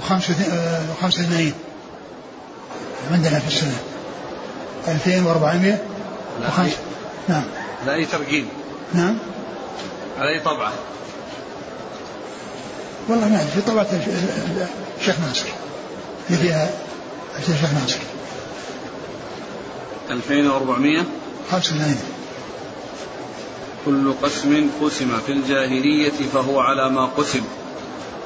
85 عندنا في السنة. 2400 وخمس نعم. على أي ترقيم نعم. على أي طبعة؟ والله ما في طبعة الشيخ ناصر. اللي فيها الشيخ ناصر. 2400 85 كل قسم قسم في الجاهلية فهو على ما قسم.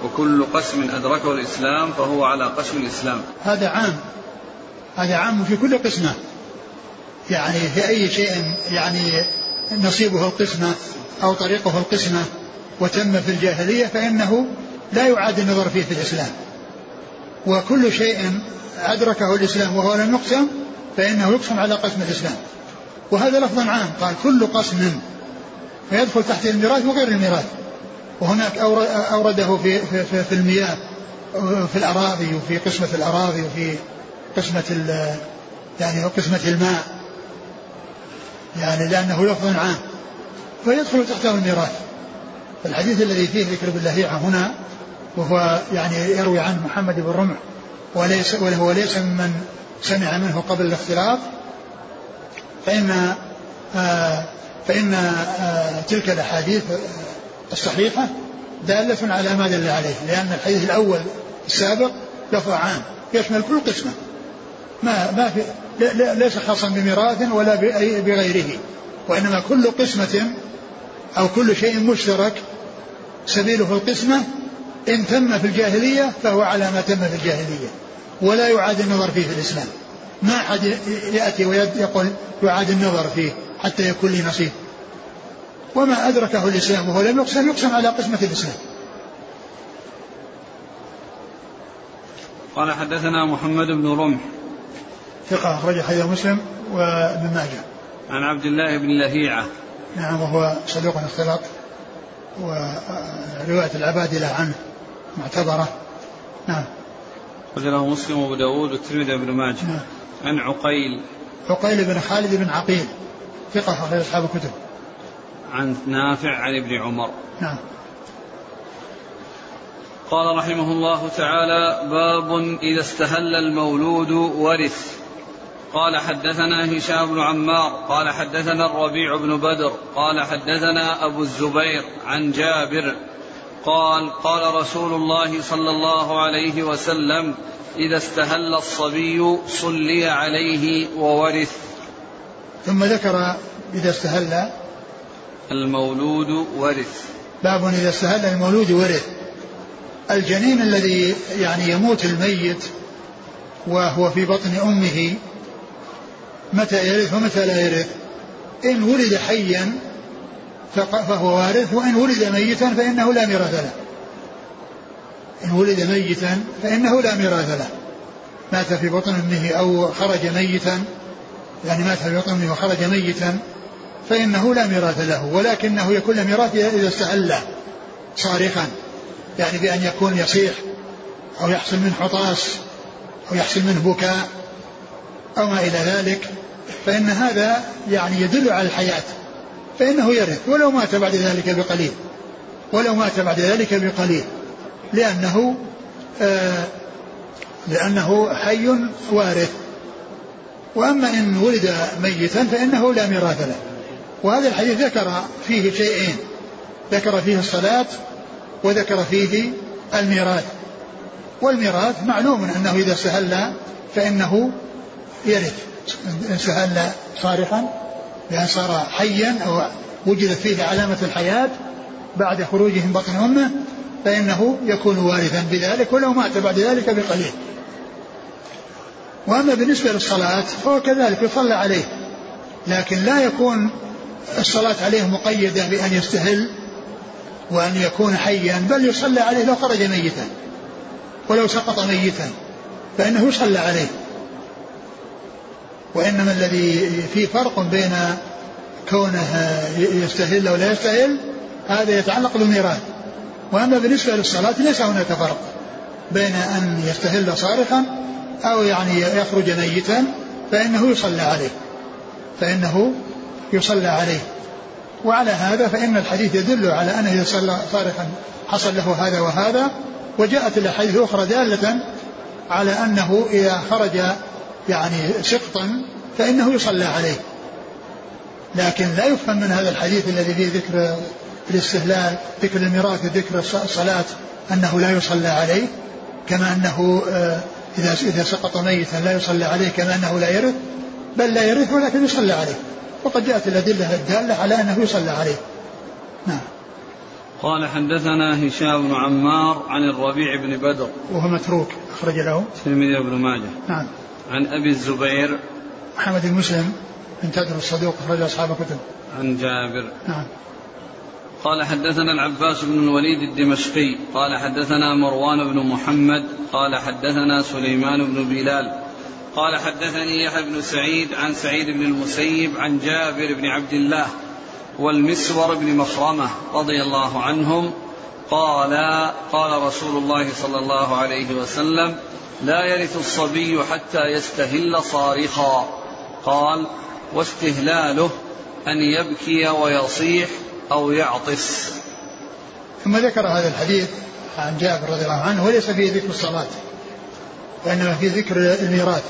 وكل قسم أدركه الإسلام فهو على قسم الإسلام. هذا عام. هذا عام في كل قسمة. يعني في أي شيء يعني نصيبه القسمة أو طريقه القسمة وتم في الجاهلية فإنه لا يعاد النظر فيه في الإسلام. وكل شيء أدركه الإسلام وهو لم يقسم فإنه يقسم على قسم الإسلام. وهذا لفظ عام قال كل قسم فيدخل تحت الميراث وغير الميراث. وهناك أورده في, في, في, في المياه في الأراضي وفي قسمة الأراضي وفي قسمة يعني قسمة الماء. يعني لأنه لفظ عام فيدخل تحته الميراث. الحديث الذي فيه ذكر باللهيعة هنا وهو يعني يروي عنه محمد بن رمح وليس وهو ليس ممن سمع منه قبل الاختلاط. فإن آه فإن آه تلك الأحاديث الصحيحة دالة على ما دل عليه لأن الحديث الأول السابق لفظ عام يشمل كل قسمة. ما ما في ليس خاصا بميراث ولا بغيره. وإنما كل قسمة أو كل شيء مشترك سبيله القسمة إن تم في الجاهلية فهو على ما تم في الجاهلية ولا يعاد النظر فيه في الإسلام. ما أحد يأتي ويقول يعاد النظر فيه حتى يكون لي نصيب. وما أدركه الإسلام وهو لم يقسم يقسم على قسمة الإسلام. قال حدثنا محمد بن رمح. ثقة أخرج حديث مسلم وابن ماجه. عن عبد الله بن لهيعة. نعم وهو صدوق اختلط ورواية العبادلة عنه معتبرة. نعم. له مسلم وأبو داود والترمذي بن ماجه. نعم. عن عقيل. عقيل بن خالد بن عقيل. ثقة أخرج أصحاب الكتب. عن نافع عن ابن عمر. نعم. قال رحمه الله تعالى باب إذا استهل المولود ورث. قال حدثنا هشام بن عمار قال حدثنا الربيع بن بدر قال حدثنا أبو الزبير عن جابر قال قال رسول الله صلى الله عليه وسلم إذا استهل الصبي صلي عليه وورث. ثم ذكر إذا استهل. المولود ورث. باب إذا استهل المولود ورث. الجنين الذي يعني يموت الميت وهو في بطن أمه متى يرث ومتى لا يرث. إن ولد حيا فهو وارث وإن ولد ميتا فإنه لا ميراث له. إن ولد ميتا فإنه لا ميراث له. مات في بطن أمه أو خرج ميتا يعني مات في بطن أمه وخرج ميتا فإنه لا ميراث له. ولكنه يكون له ميراث إذا استهل صارخا يعني بأن يكون يصيح أو يحصل منه عطاس أو يحصل منه بكاء. أو ما إلى ذلك فإن هذا يعني يدل على الحياة فإنه يرث ولو مات بعد ذلك بقليل ولو مات بعد ذلك بقليل لأنه آه لأنه حي وارث. وأما إن ولد ميتا فإنه لا ميراث له. وهذا الحديث ذكر فيه شيئين ذكر فيه الصلاة وذكر فيه الميراث. والميراث معلوم أنه إذا سهل فإنه يرث. إن سهل صارخا بأن صار حيا أو وجدت فيه علامة الحياة بعد خروجه من بطن أمه فإنه يكون وارثا بذلك ولو مات بعد ذلك بقليل. وأما بالنسبة للصلاة فهو كذلك يصلى عليه لكن لا يكون الصلاة عليه مقيدة بأن يستهل وأن يكون حيا بل يصلى عليه لو خرج ميتا ولو سقط ميتا فإنه يصلى عليه. وإنما الذي في فرق بين كونه يستهل أو لا يستهل هذا يتعلق بالميراث. وأما بالنسبة للصلاة ليس هناك فرق بين أن يستهل صارخا أو يعني يخرج ميتا فإنه يصلى عليه. فإنه يصلى عليه. وعلى هذا فإن الحديث يدل على أنه إذا صلى صارخا حصل له هذا وهذا وجاءت الأحاديث الأخرى دالة على أنه إذا خرج يعني سقطا فإنه يصلى عليه. لكن لا يفهم من هذا الحديث الذي فيه ذكر الاستهلال ذكر الميراث ذكر الصلاة أنه لا يصلى عليه كما أنه آه، إذا إذا سقط ميتا لا يصلى عليه كما أنه لا يرث بل لا يرث ولكن يصلى عليه. وقد جاءت الأدلة الدالة على أنه يصلى عليه. نعم. قال حدثنا هشام بن عمار عن الربيع بن بدر. وهو متروك أخرج له الترمذي بن ماجه. نعم. عن أبي الزبير محمد المسلم بن تدر الصدوق أخرج أصحاب كتب عن جابر. نعم. قال حدثنا العباس بن الوليد الدمشقي. قال حدثنا مروان بن محمد. قال حدثنا سليمان بن بلال. قال حدثني يحيى بن سعيد عن سعيد بن المسيب عن جابر بن عبد الله والمسور بن مخرمة رضي الله عنهم. قال قال رسول الله صلى الله عليه وسلم لا يرث الصبي حتى يستهل صارخا. قال واستهلاله أن يبكي ويصيح أو يعطس. ثم ذكر هذا الحديث عن جابر رضي الله عنه وليس فيه ذكر الصلاة وإنما فيه ذكر الميراث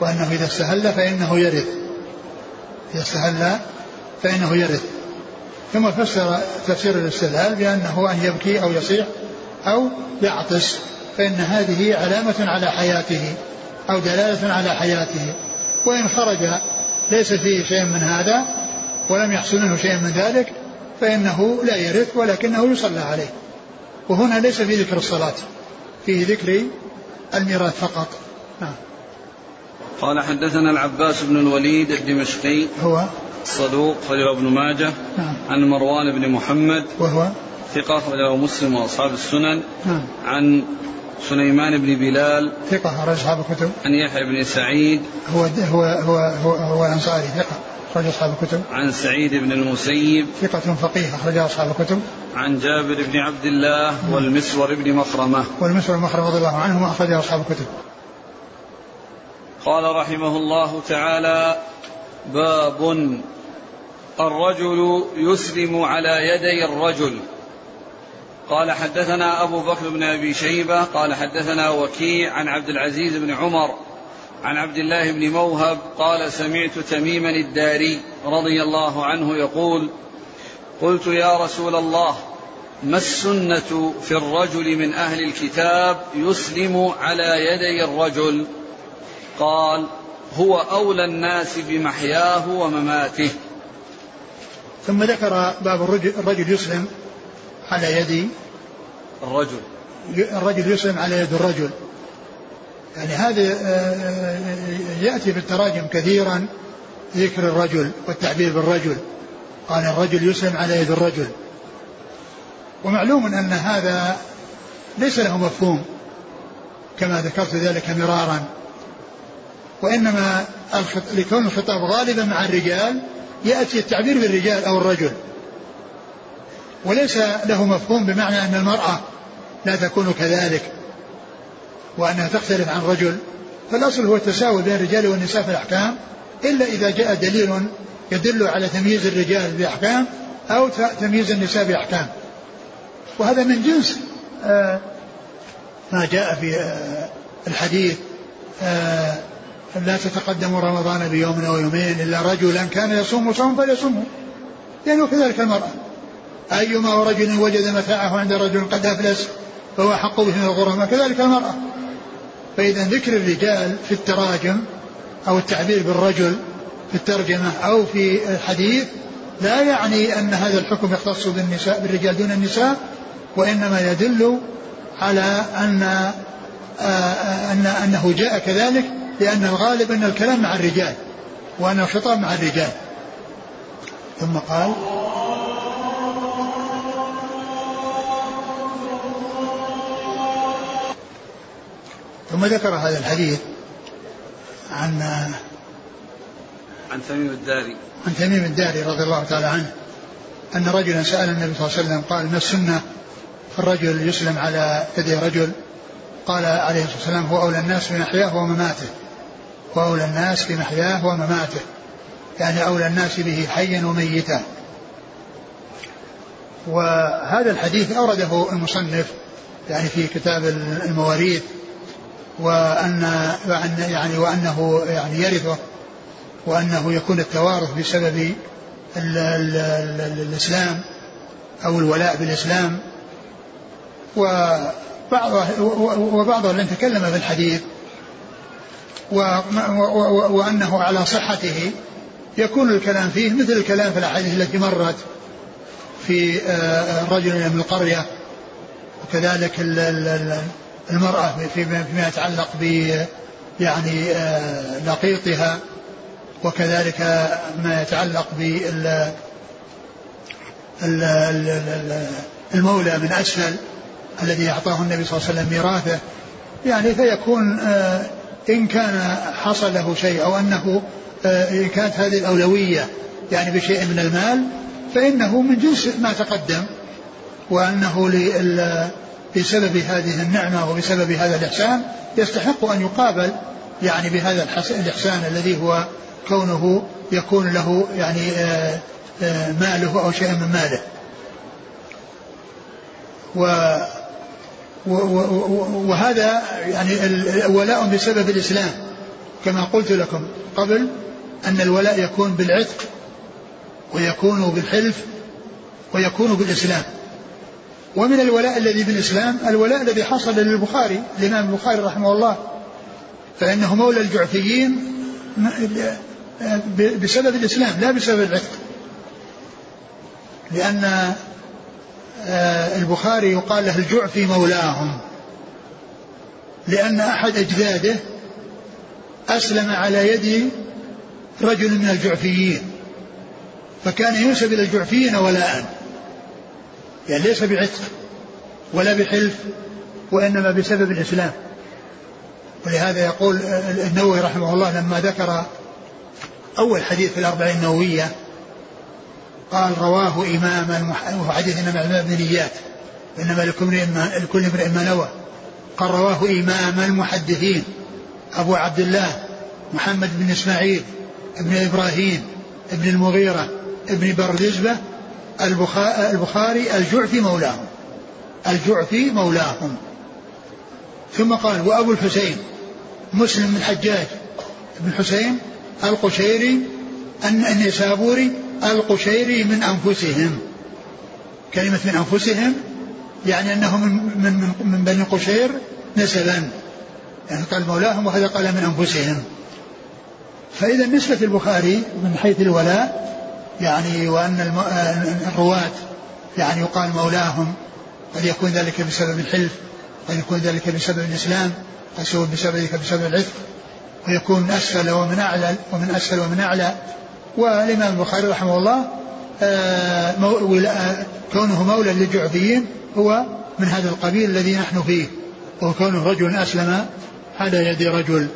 وأنه إذا استهل فإنه يرث. إذا استهل فإنه يرث. ثم فسر تفسير الاستهلال بأنه أن يبكي أو يصيح أو يعطس. فإن هذه علامة على حياته أو دلالة على حياته. وإن خرج ليس فيه شيء من هذا ولم يحصل منه شيء من ذلك فإنه لا يرث ولكنه يصلى عليه. وهنا ليس في ذكر الصلاة فيه ذكر الميراث فقط. نعم. قال حدثنا العباس بن الوليد الدمشقي هو؟ صدوق خرجه ابن ماجه نعم. عن مروان بن محمد وهو؟ ثقة خرجه مسلم وأصحاب السنن نعم. عن سليمان بن بلال ثقة أخرج أصحاب الكتب. عن يحيى بن سعيد. هو هو هو هو, هو الأنصاري ثقة أخرج أصحاب الكتب. عن سعيد بن المسيب. ثقة فقيه أخرج أصحاب الكتب. عن جابر بن عبد الله والمسور بن مخرمة. والمسور بن مخرمة رضي الله عنهما أخرج أصحاب الكتب. قال رحمه الله تعالى باب الرجل يسلم على يدي الرجل. قال حدثنا أبو بكر بن أبي شيبة قال حدثنا وكيع عن عبد العزيز بن عمر عن عبد الله بن موهب قال سمعت تميما الداري رضي الله عنه يقول قلت يا رسول الله ما السنة في الرجل من أهل الكتاب يسلم على يدي الرجل؟ قال هو أولى الناس بمحياه ومماته. ثم ذكر باب الرجل, الرجل يسلم على يد الرجل. الرجل يسلم على يد الرجل. يعني هذا آه، آه، يأتي في التراجم كثيرا ذكر الرجل والتعبير بالرجل. قال الرجل يسلم على يد الرجل. ومعلوم أن هذا ليس له مفهوم كما ذكرت ذلك مرارا. وإنما لكون الخطاب غالبا مع الرجال يأتي التعبير بالرجال أو الرجل. وليس له مفهوم بمعنى أن المرأة لا تكون كذلك وأنها تختلف عن الرجل فالأصل هو التساوي بين الرجال والنساء في الأحكام إلا إذا جاء دليل يدل على تمييز الرجال بأحكام أو تمييز النساء بأحكام. وهذا من جنس آه، ما جاء في آه، الحديث آه، لا تتقدموا رمضان بيوم أو يومين إلا رجلا كان يصوم صوم فليصومه يعني كذلك المرأة. أيما رجل وجد متاعه عند رجل قد أفلس فهو حق به من الغرماء كذلك المرأة. فإذا ذكر الرجال في التراجم أو التعبير بالرجل في الترجمة أو في الحديث لا يعني أن هذا الحكم يختص بالنساء بالرجال دون النساء وإنما يدل على أن أن أنه جاء كذلك لأن الغالب أن الكلام مع الرجال وأن الخطاب مع الرجال. ثم قال ثم ذكر هذا الحديث عن عن تميم الداري. عن تميم الداري رضي الله تعالى عنه أن رجلا سأل النبي صلى الله عليه وسلم قال ما السنة؟ الرجل يسلم على يد رجل قال عليه الصلاة والسلام هو أولى الناس بمحياه ومماته وأولى الناس بمحياه ومماته يعني أولى الناس به حيا وميتا. وهذا الحديث أورده المصنف يعني في كتاب المواريث وأن وأن يعني وأنه يعني يرثه وأنه يكون التوارث بسبب ال ال ال الإسلام أو الولاء بالإسلام. وبعض وبعض من تكلم في الحديث وأنه على صحته يكون الكلام فيه مثل الكلام في الأحاديث التي مرت في آه، رجل من القرية. وكذلك المرأة فيما يتعلق ب يعني آه، لقيطها وكذلك ما يتعلق بال المولى من أسفل الذي أعطاه النبي صلى الله عليه وسلم ميراثه. يعني فيكون آه، إن كان حصل له شيء أو أنه آه، إن كانت هذه الأولوية يعني بشيء من المال فإنه من جنس ما تقدم وأنه بسبب هذه النعمة وبسبب هذا الإحسان يستحق أن يقابل يعني بهذا الإحسان الذي هو كونه يكون له يعني آه، آه، ماله أو شيء من ماله. و وهذا يعني الولاء بسبب الإسلام. كما قلت لكم قبل أن الولاء يكون بالعتق ويكون بالحلف ويكون بالإسلام. ومن الولاء الذي بالإسلام الولاء الذي حصل للبخاري الإمام البخاري رحمه الله فإنه مولى الجعفيين بسبب الإسلام لا بسبب العتق. لأن آه، البخاري يقال له الجعفي مولاهم. لأن أحد أجداده أسلم على يد رجل من الجعفيين. فكان ينسب إلى الجعفيين ولاء. يعني ليس بعتق ولا بحلف وإنما بسبب الإسلام. ولهذا يقول النووي رحمه الله لما ذكر أول حديث في الأربعين النووية قال رواه إمام وهو حديث إنما بنيات إنما لكل امرئ ما نوى. قال رواه إمام المحدثين أبو عبد الله محمد بن إسماعيل ابن إبراهيم ابن المغيرة ابن بردزبة البخاري الجعفي مولاهم. الجعفي مولاهم. ثم قال وأبو الحسين مسلم بن الحجاج بن حسين القشيري النسابوري القشيري من أنفسهم. كلمة من أنفسهم يعني أنهم من, من, من بني قشير نسبا. يعني قال مولاهم وهذا قال من أنفسهم. فإذا نسبة البخاري من حيث الولاء يعني وأن الرواة يعني يقال مولاهم قد يكون ذلك بسبب الحلف؟ قد يكون ذلك بسبب الإسلام؟ قد يكون بسبب ذلك بسبب العتق ويكون من أسفل ومن أعلى ومن أسفل ومن أعلى. والإمام البخاري رحمه الله آه، كونه مولى للجعفيين هو من هذا القبيل الذي نحن فيه. وكونه رجل أسلم على يد رجل.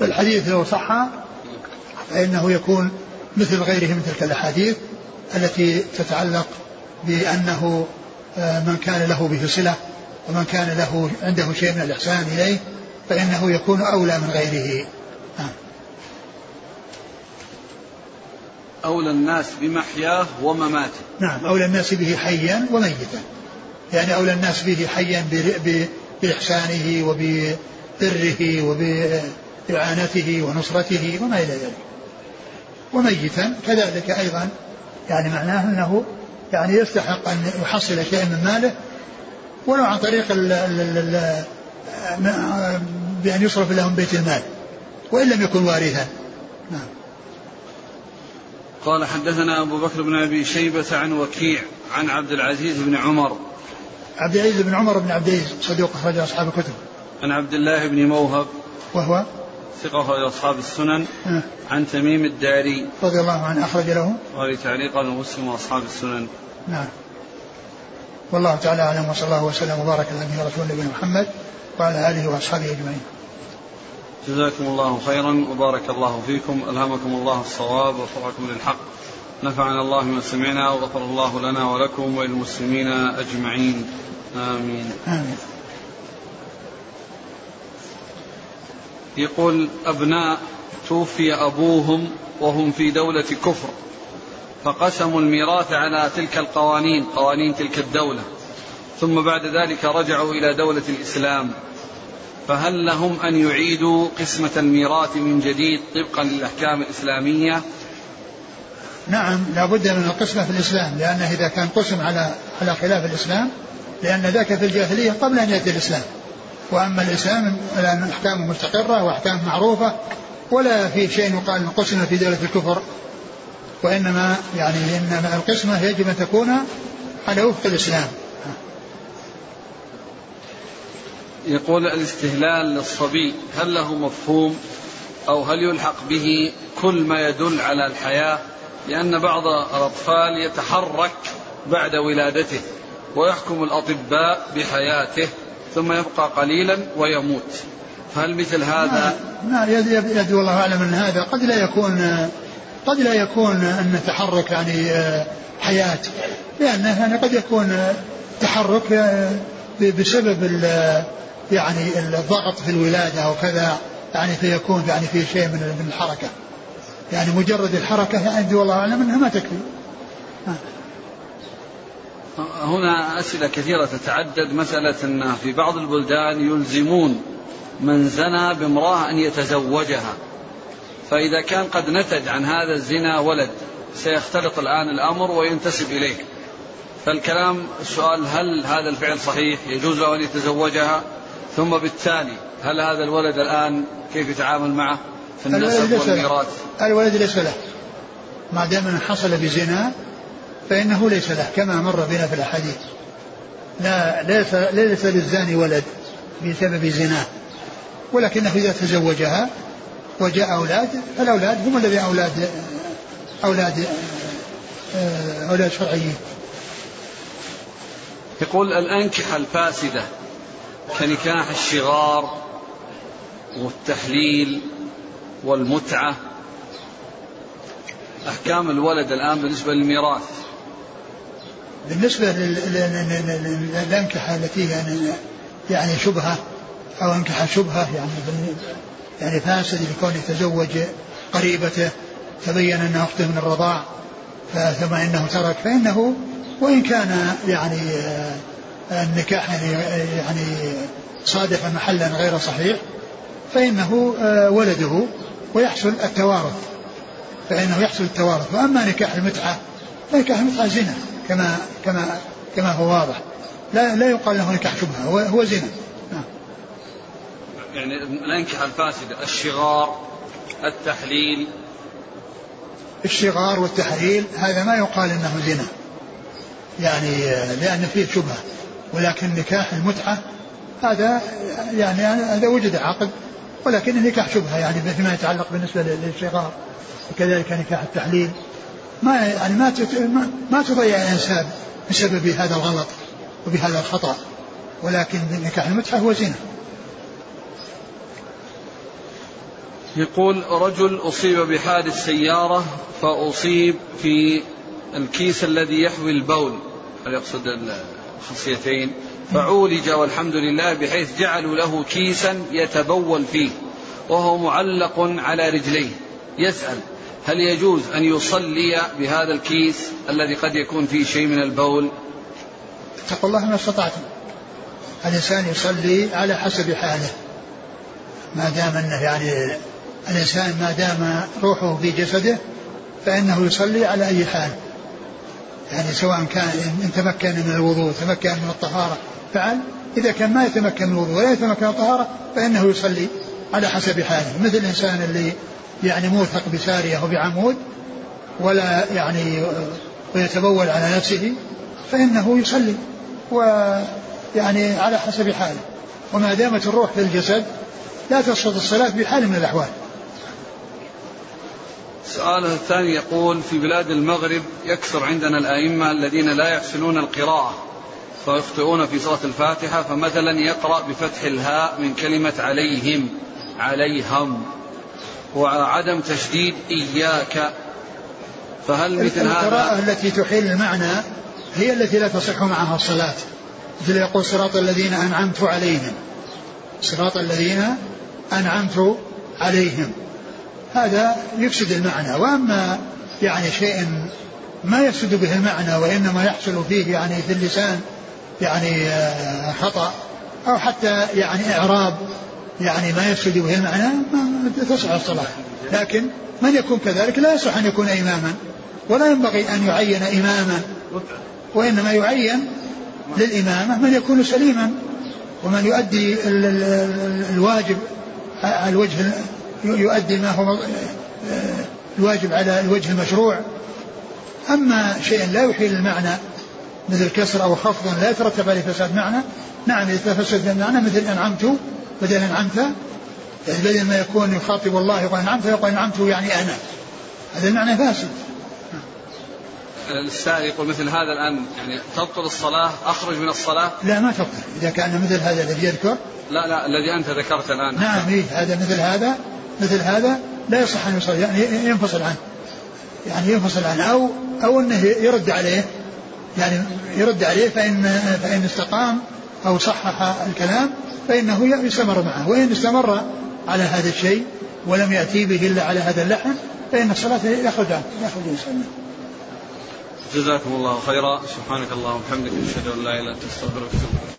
فالحديث لو صح فإنه يكون مثل غيره من تلك الأحاديث التي تتعلق بأنه آه، من كان له به صلة ومن كان له عنده شيء من الإحسان إليه فإنه يكون أولى من غيره. نعم. أولى الناس بمحياه ومماته. نعم أولى الناس به حيا وميتا. يعني أولى الناس به حيا بإحسانه وببره وبإعانته ونصرته وما إلى ذلك. وميتا كذلك أيضا يعني معناه أنه يعني يستحق أن يحصل شيئا من ماله ولو عن طريق ال ال ال بأن يصرف لهم بيت المال وإن لم يكن وارثا. نعم. قال حدثنا أبو بكر بن أبي شيبة عن وكيع عن عبد العزيز بن عمر. عبد العزيز بن عمر بن عبد العزيز صديق أخرج أصحاب الكتب. عن عبد الله بن موهب. وهو؟ ثقة أصحاب السنن أه. عن تميم الداري. رضي الله عنه أخرج له. وهذه تعليقا مسلم وأصحاب السنن. نعم. والله تعالى أعلم وصلى الله وسلم وبارك على نبينا رسول نبينا محمد وعلى آله وأصحابه أجمعين. جزاكم الله خيرا وبارك الله فيكم ألهمكم الله الصواب ووفقكم للحق. نفعنا الله ما سمعنا وغفر الله لنا ولكم وللمسلمين أجمعين. آمين. آمين. يقول أبناء توفي أبوهم وهم في دولة كفر فقسموا الميراث على تلك القوانين قوانين تلك الدولة. ثم بعد ذلك رجعوا إلى دولة الإسلام. فهل لهم أن يعيدوا قسمة الميراث من جديد طبقا للأحكام الإسلامية؟ نعم لا بد من القسمة في الإسلام لأنه إذا كان قسم على على خلاف الإسلام لأن ذاك في الجاهلية قبل أن يأتي الإسلام. وأما الإسلام لأن أحكامه مستقرة وأحكام معروفة ولا في شيء يقال قسم في دولة الكفر وإنما يعني إنما القسمة يجب أن تكون على وفق الإسلام. يقول الاستهلال للصبي هل له مفهوم؟ أو هل يلحق به كل ما يدل على الحياة؟ لأن بعض الأطفال يتحرك بعد ولادته ويحكم الأطباء بحياته ثم يبقى قليلا ويموت. فهل مثل هذا؟ ما يبدو والله أعلم أن هذا قد لا يكون قد لا يكون أن تحرك يعني حياة لأنه يعني قد يكون تحرك بسبب يعني الضغط في الولادة أو كذا يعني فيكون يعني في شيء من الحركة. يعني مجرد الحركة يعني والله أعلم أنها ما تكفي. هنا أسئلة كثيرة تتعدد. مسألة أن في بعض البلدان يلزمون من زنى بامرأة أن يتزوجها. فإذا كان قد نتج عن هذا الزنا ولد سيختلط الآن الأمر وينتسب إليه فالكلام السؤال هل هذا الفعل صحيح؟ يجوز له أن يتزوجها؟ ثم بالتالي هل هذا الولد الآن كيف يتعامل معه في النسب والميراث؟ الولد ليس له. ما دام حصل بزنا فإنه ليس له كما مر بنا في الأحاديث. لا ليس ليس للزاني ولد بسبب زناه ولكنه إذا تزوجها وجاء أولاد فالأولاد هم الذي أولاد أولاد أولاد شرعيين. يقول الأنكحة الفاسدة كنكاح الشغار والتحليل والمتعة. أحكام الولد الآن بالنسبة للميراث. بالنسبة للأنكحة التي يعني, يعني شبهة أو أنكح شبهة يعني يعني فاسد لكون يتزوج قريبته تبين أنها أخته من الرضاع ثم إنه ترك فإنه وإن كان يعني آه، النكاح يعني يعني صادف محلا غير صحيح فإنه آه، ولده ويحصل التوارث فإنه يحصل التوارث. وأما نكاح المتعة فنكاح المتعة زنا. كما كما كما هو واضح. لا لا يقال له نكاح شبهة هو, هو زنا. نعم. يعني الأنكحة الفاسدة الشغار التحليل. الشغار والتحليل هذا ما يقال إنه زنا. يعني لأن فيه شبهة ولكن نكاح المتعة هذا يعني هذا وجد عقد ولكن النكاح شبهة يعني فيما يتعلق بالنسبة للشغار وكذلك نكاح التحليل. ما يعني ما ما تضيع الإنسان بسبب هذا الغلط وبهذا الخطأ. ولكن نكاح المتعه هو زنا. يقول رجل أصيب بحادث سيارة فأصيب في الكيس الذي يحوي البول هل يقصد الخصيتين فعولج والحمد لله بحيث جعلوا له كيسا يتبول فيه وهو معلق على رجليه يسأل هل يجوز أن يصلي بهذا الكيس الذي قد يكون فيه شيء من البول؟ اتقوا الله ما استطعتم. الإنسان يصلي على حسب حاله. ما دام أنه يعني الإنسان ما دام روحه في جسده فإنه يصلي على أي حال. يعني سواء كان إن تمكن من الوضوء تمكن من الطهارة فعل. إذا كان ما يتمكن من الوضوء ولا يتمكن من الطهارة فإنه يصلي على حسب حاله. مثل الإنسان اللي يعني موثق بسارية أو بعمود ولا يعني ويتبول على نفسه فإنه يصلي ويعني على حسب حاله. وما دامت الروح في الجسد لا تسقط الصلاة بحال من الأحوال. سؤاله الثاني يقول في بلاد المغرب يكثر عندنا الأئمة الذين لا يحسنون القراءة فيخطئون في سورة الفاتحة فمثلا يقرأ بفتح الهاء من كلمة عليهم عليهم. وعدم تشديد إياك. فهل مثل هذا؟ القراءة التي تحيل المعنى هي التي لا تصح معها الصلاة. مثل يقول صراط الذين أنعمت عليهم. صراط الذين أنعمت عليهم. هذا يفسد المعنى. وأما يعني شيء ما يفسد به المعنى وإنما يحصل فيه يعني في اللسان يعني آه، خطأ أو حتى يعني إعراب يعني ما يفسد به المعنى ما تصح الصلاة. لكن من يكون كذلك لا يصح أن يكون إماما ولا ينبغي أن يعين إماما. وإنما يعين للإمامة من يكون سليما ومن يؤدي الواجب على الوجه يؤدي ما هو الواجب على الوجه المشروع. أما شيء لا يحيل المعنى مثل كسر أو خفض لا يترتب عليه فساد معنى. نعم إذا فسد المعنى مثل أنعمت بدل أنعمت يعني بدل ما يكون يخاطب الله يقول أنعمت يقول أنعمت يعني أنا. هذا المعنى فاسد. السائل يقول مثل هذا الآن يعني تبطل الصلاة أخرج من الصلاة؟ لا ما تبطل. إذا كان مثل هذا الذي يذكر. لا لا الذي أنت ذكرت الآن. نعم إيه هذا مثل هذا مثل هذا لا يصح أن يصلي يعني ينفصل عنه. يعني ينفصل عنه أو أو أنه يرد عليه. يعني يرد عليه فإن فإن استقام أو صحح الكلام فإنه يستمر معه وإن استمر على هذا الشيء ولم يأتي به إلا على هذا اللحن فإن الصلاة يخرج عنه يخرج جزاكم الله خيرا سبحانك اللهم وبحمدك أشهد أن لا إله إلا أنت أستغفرك وأتوب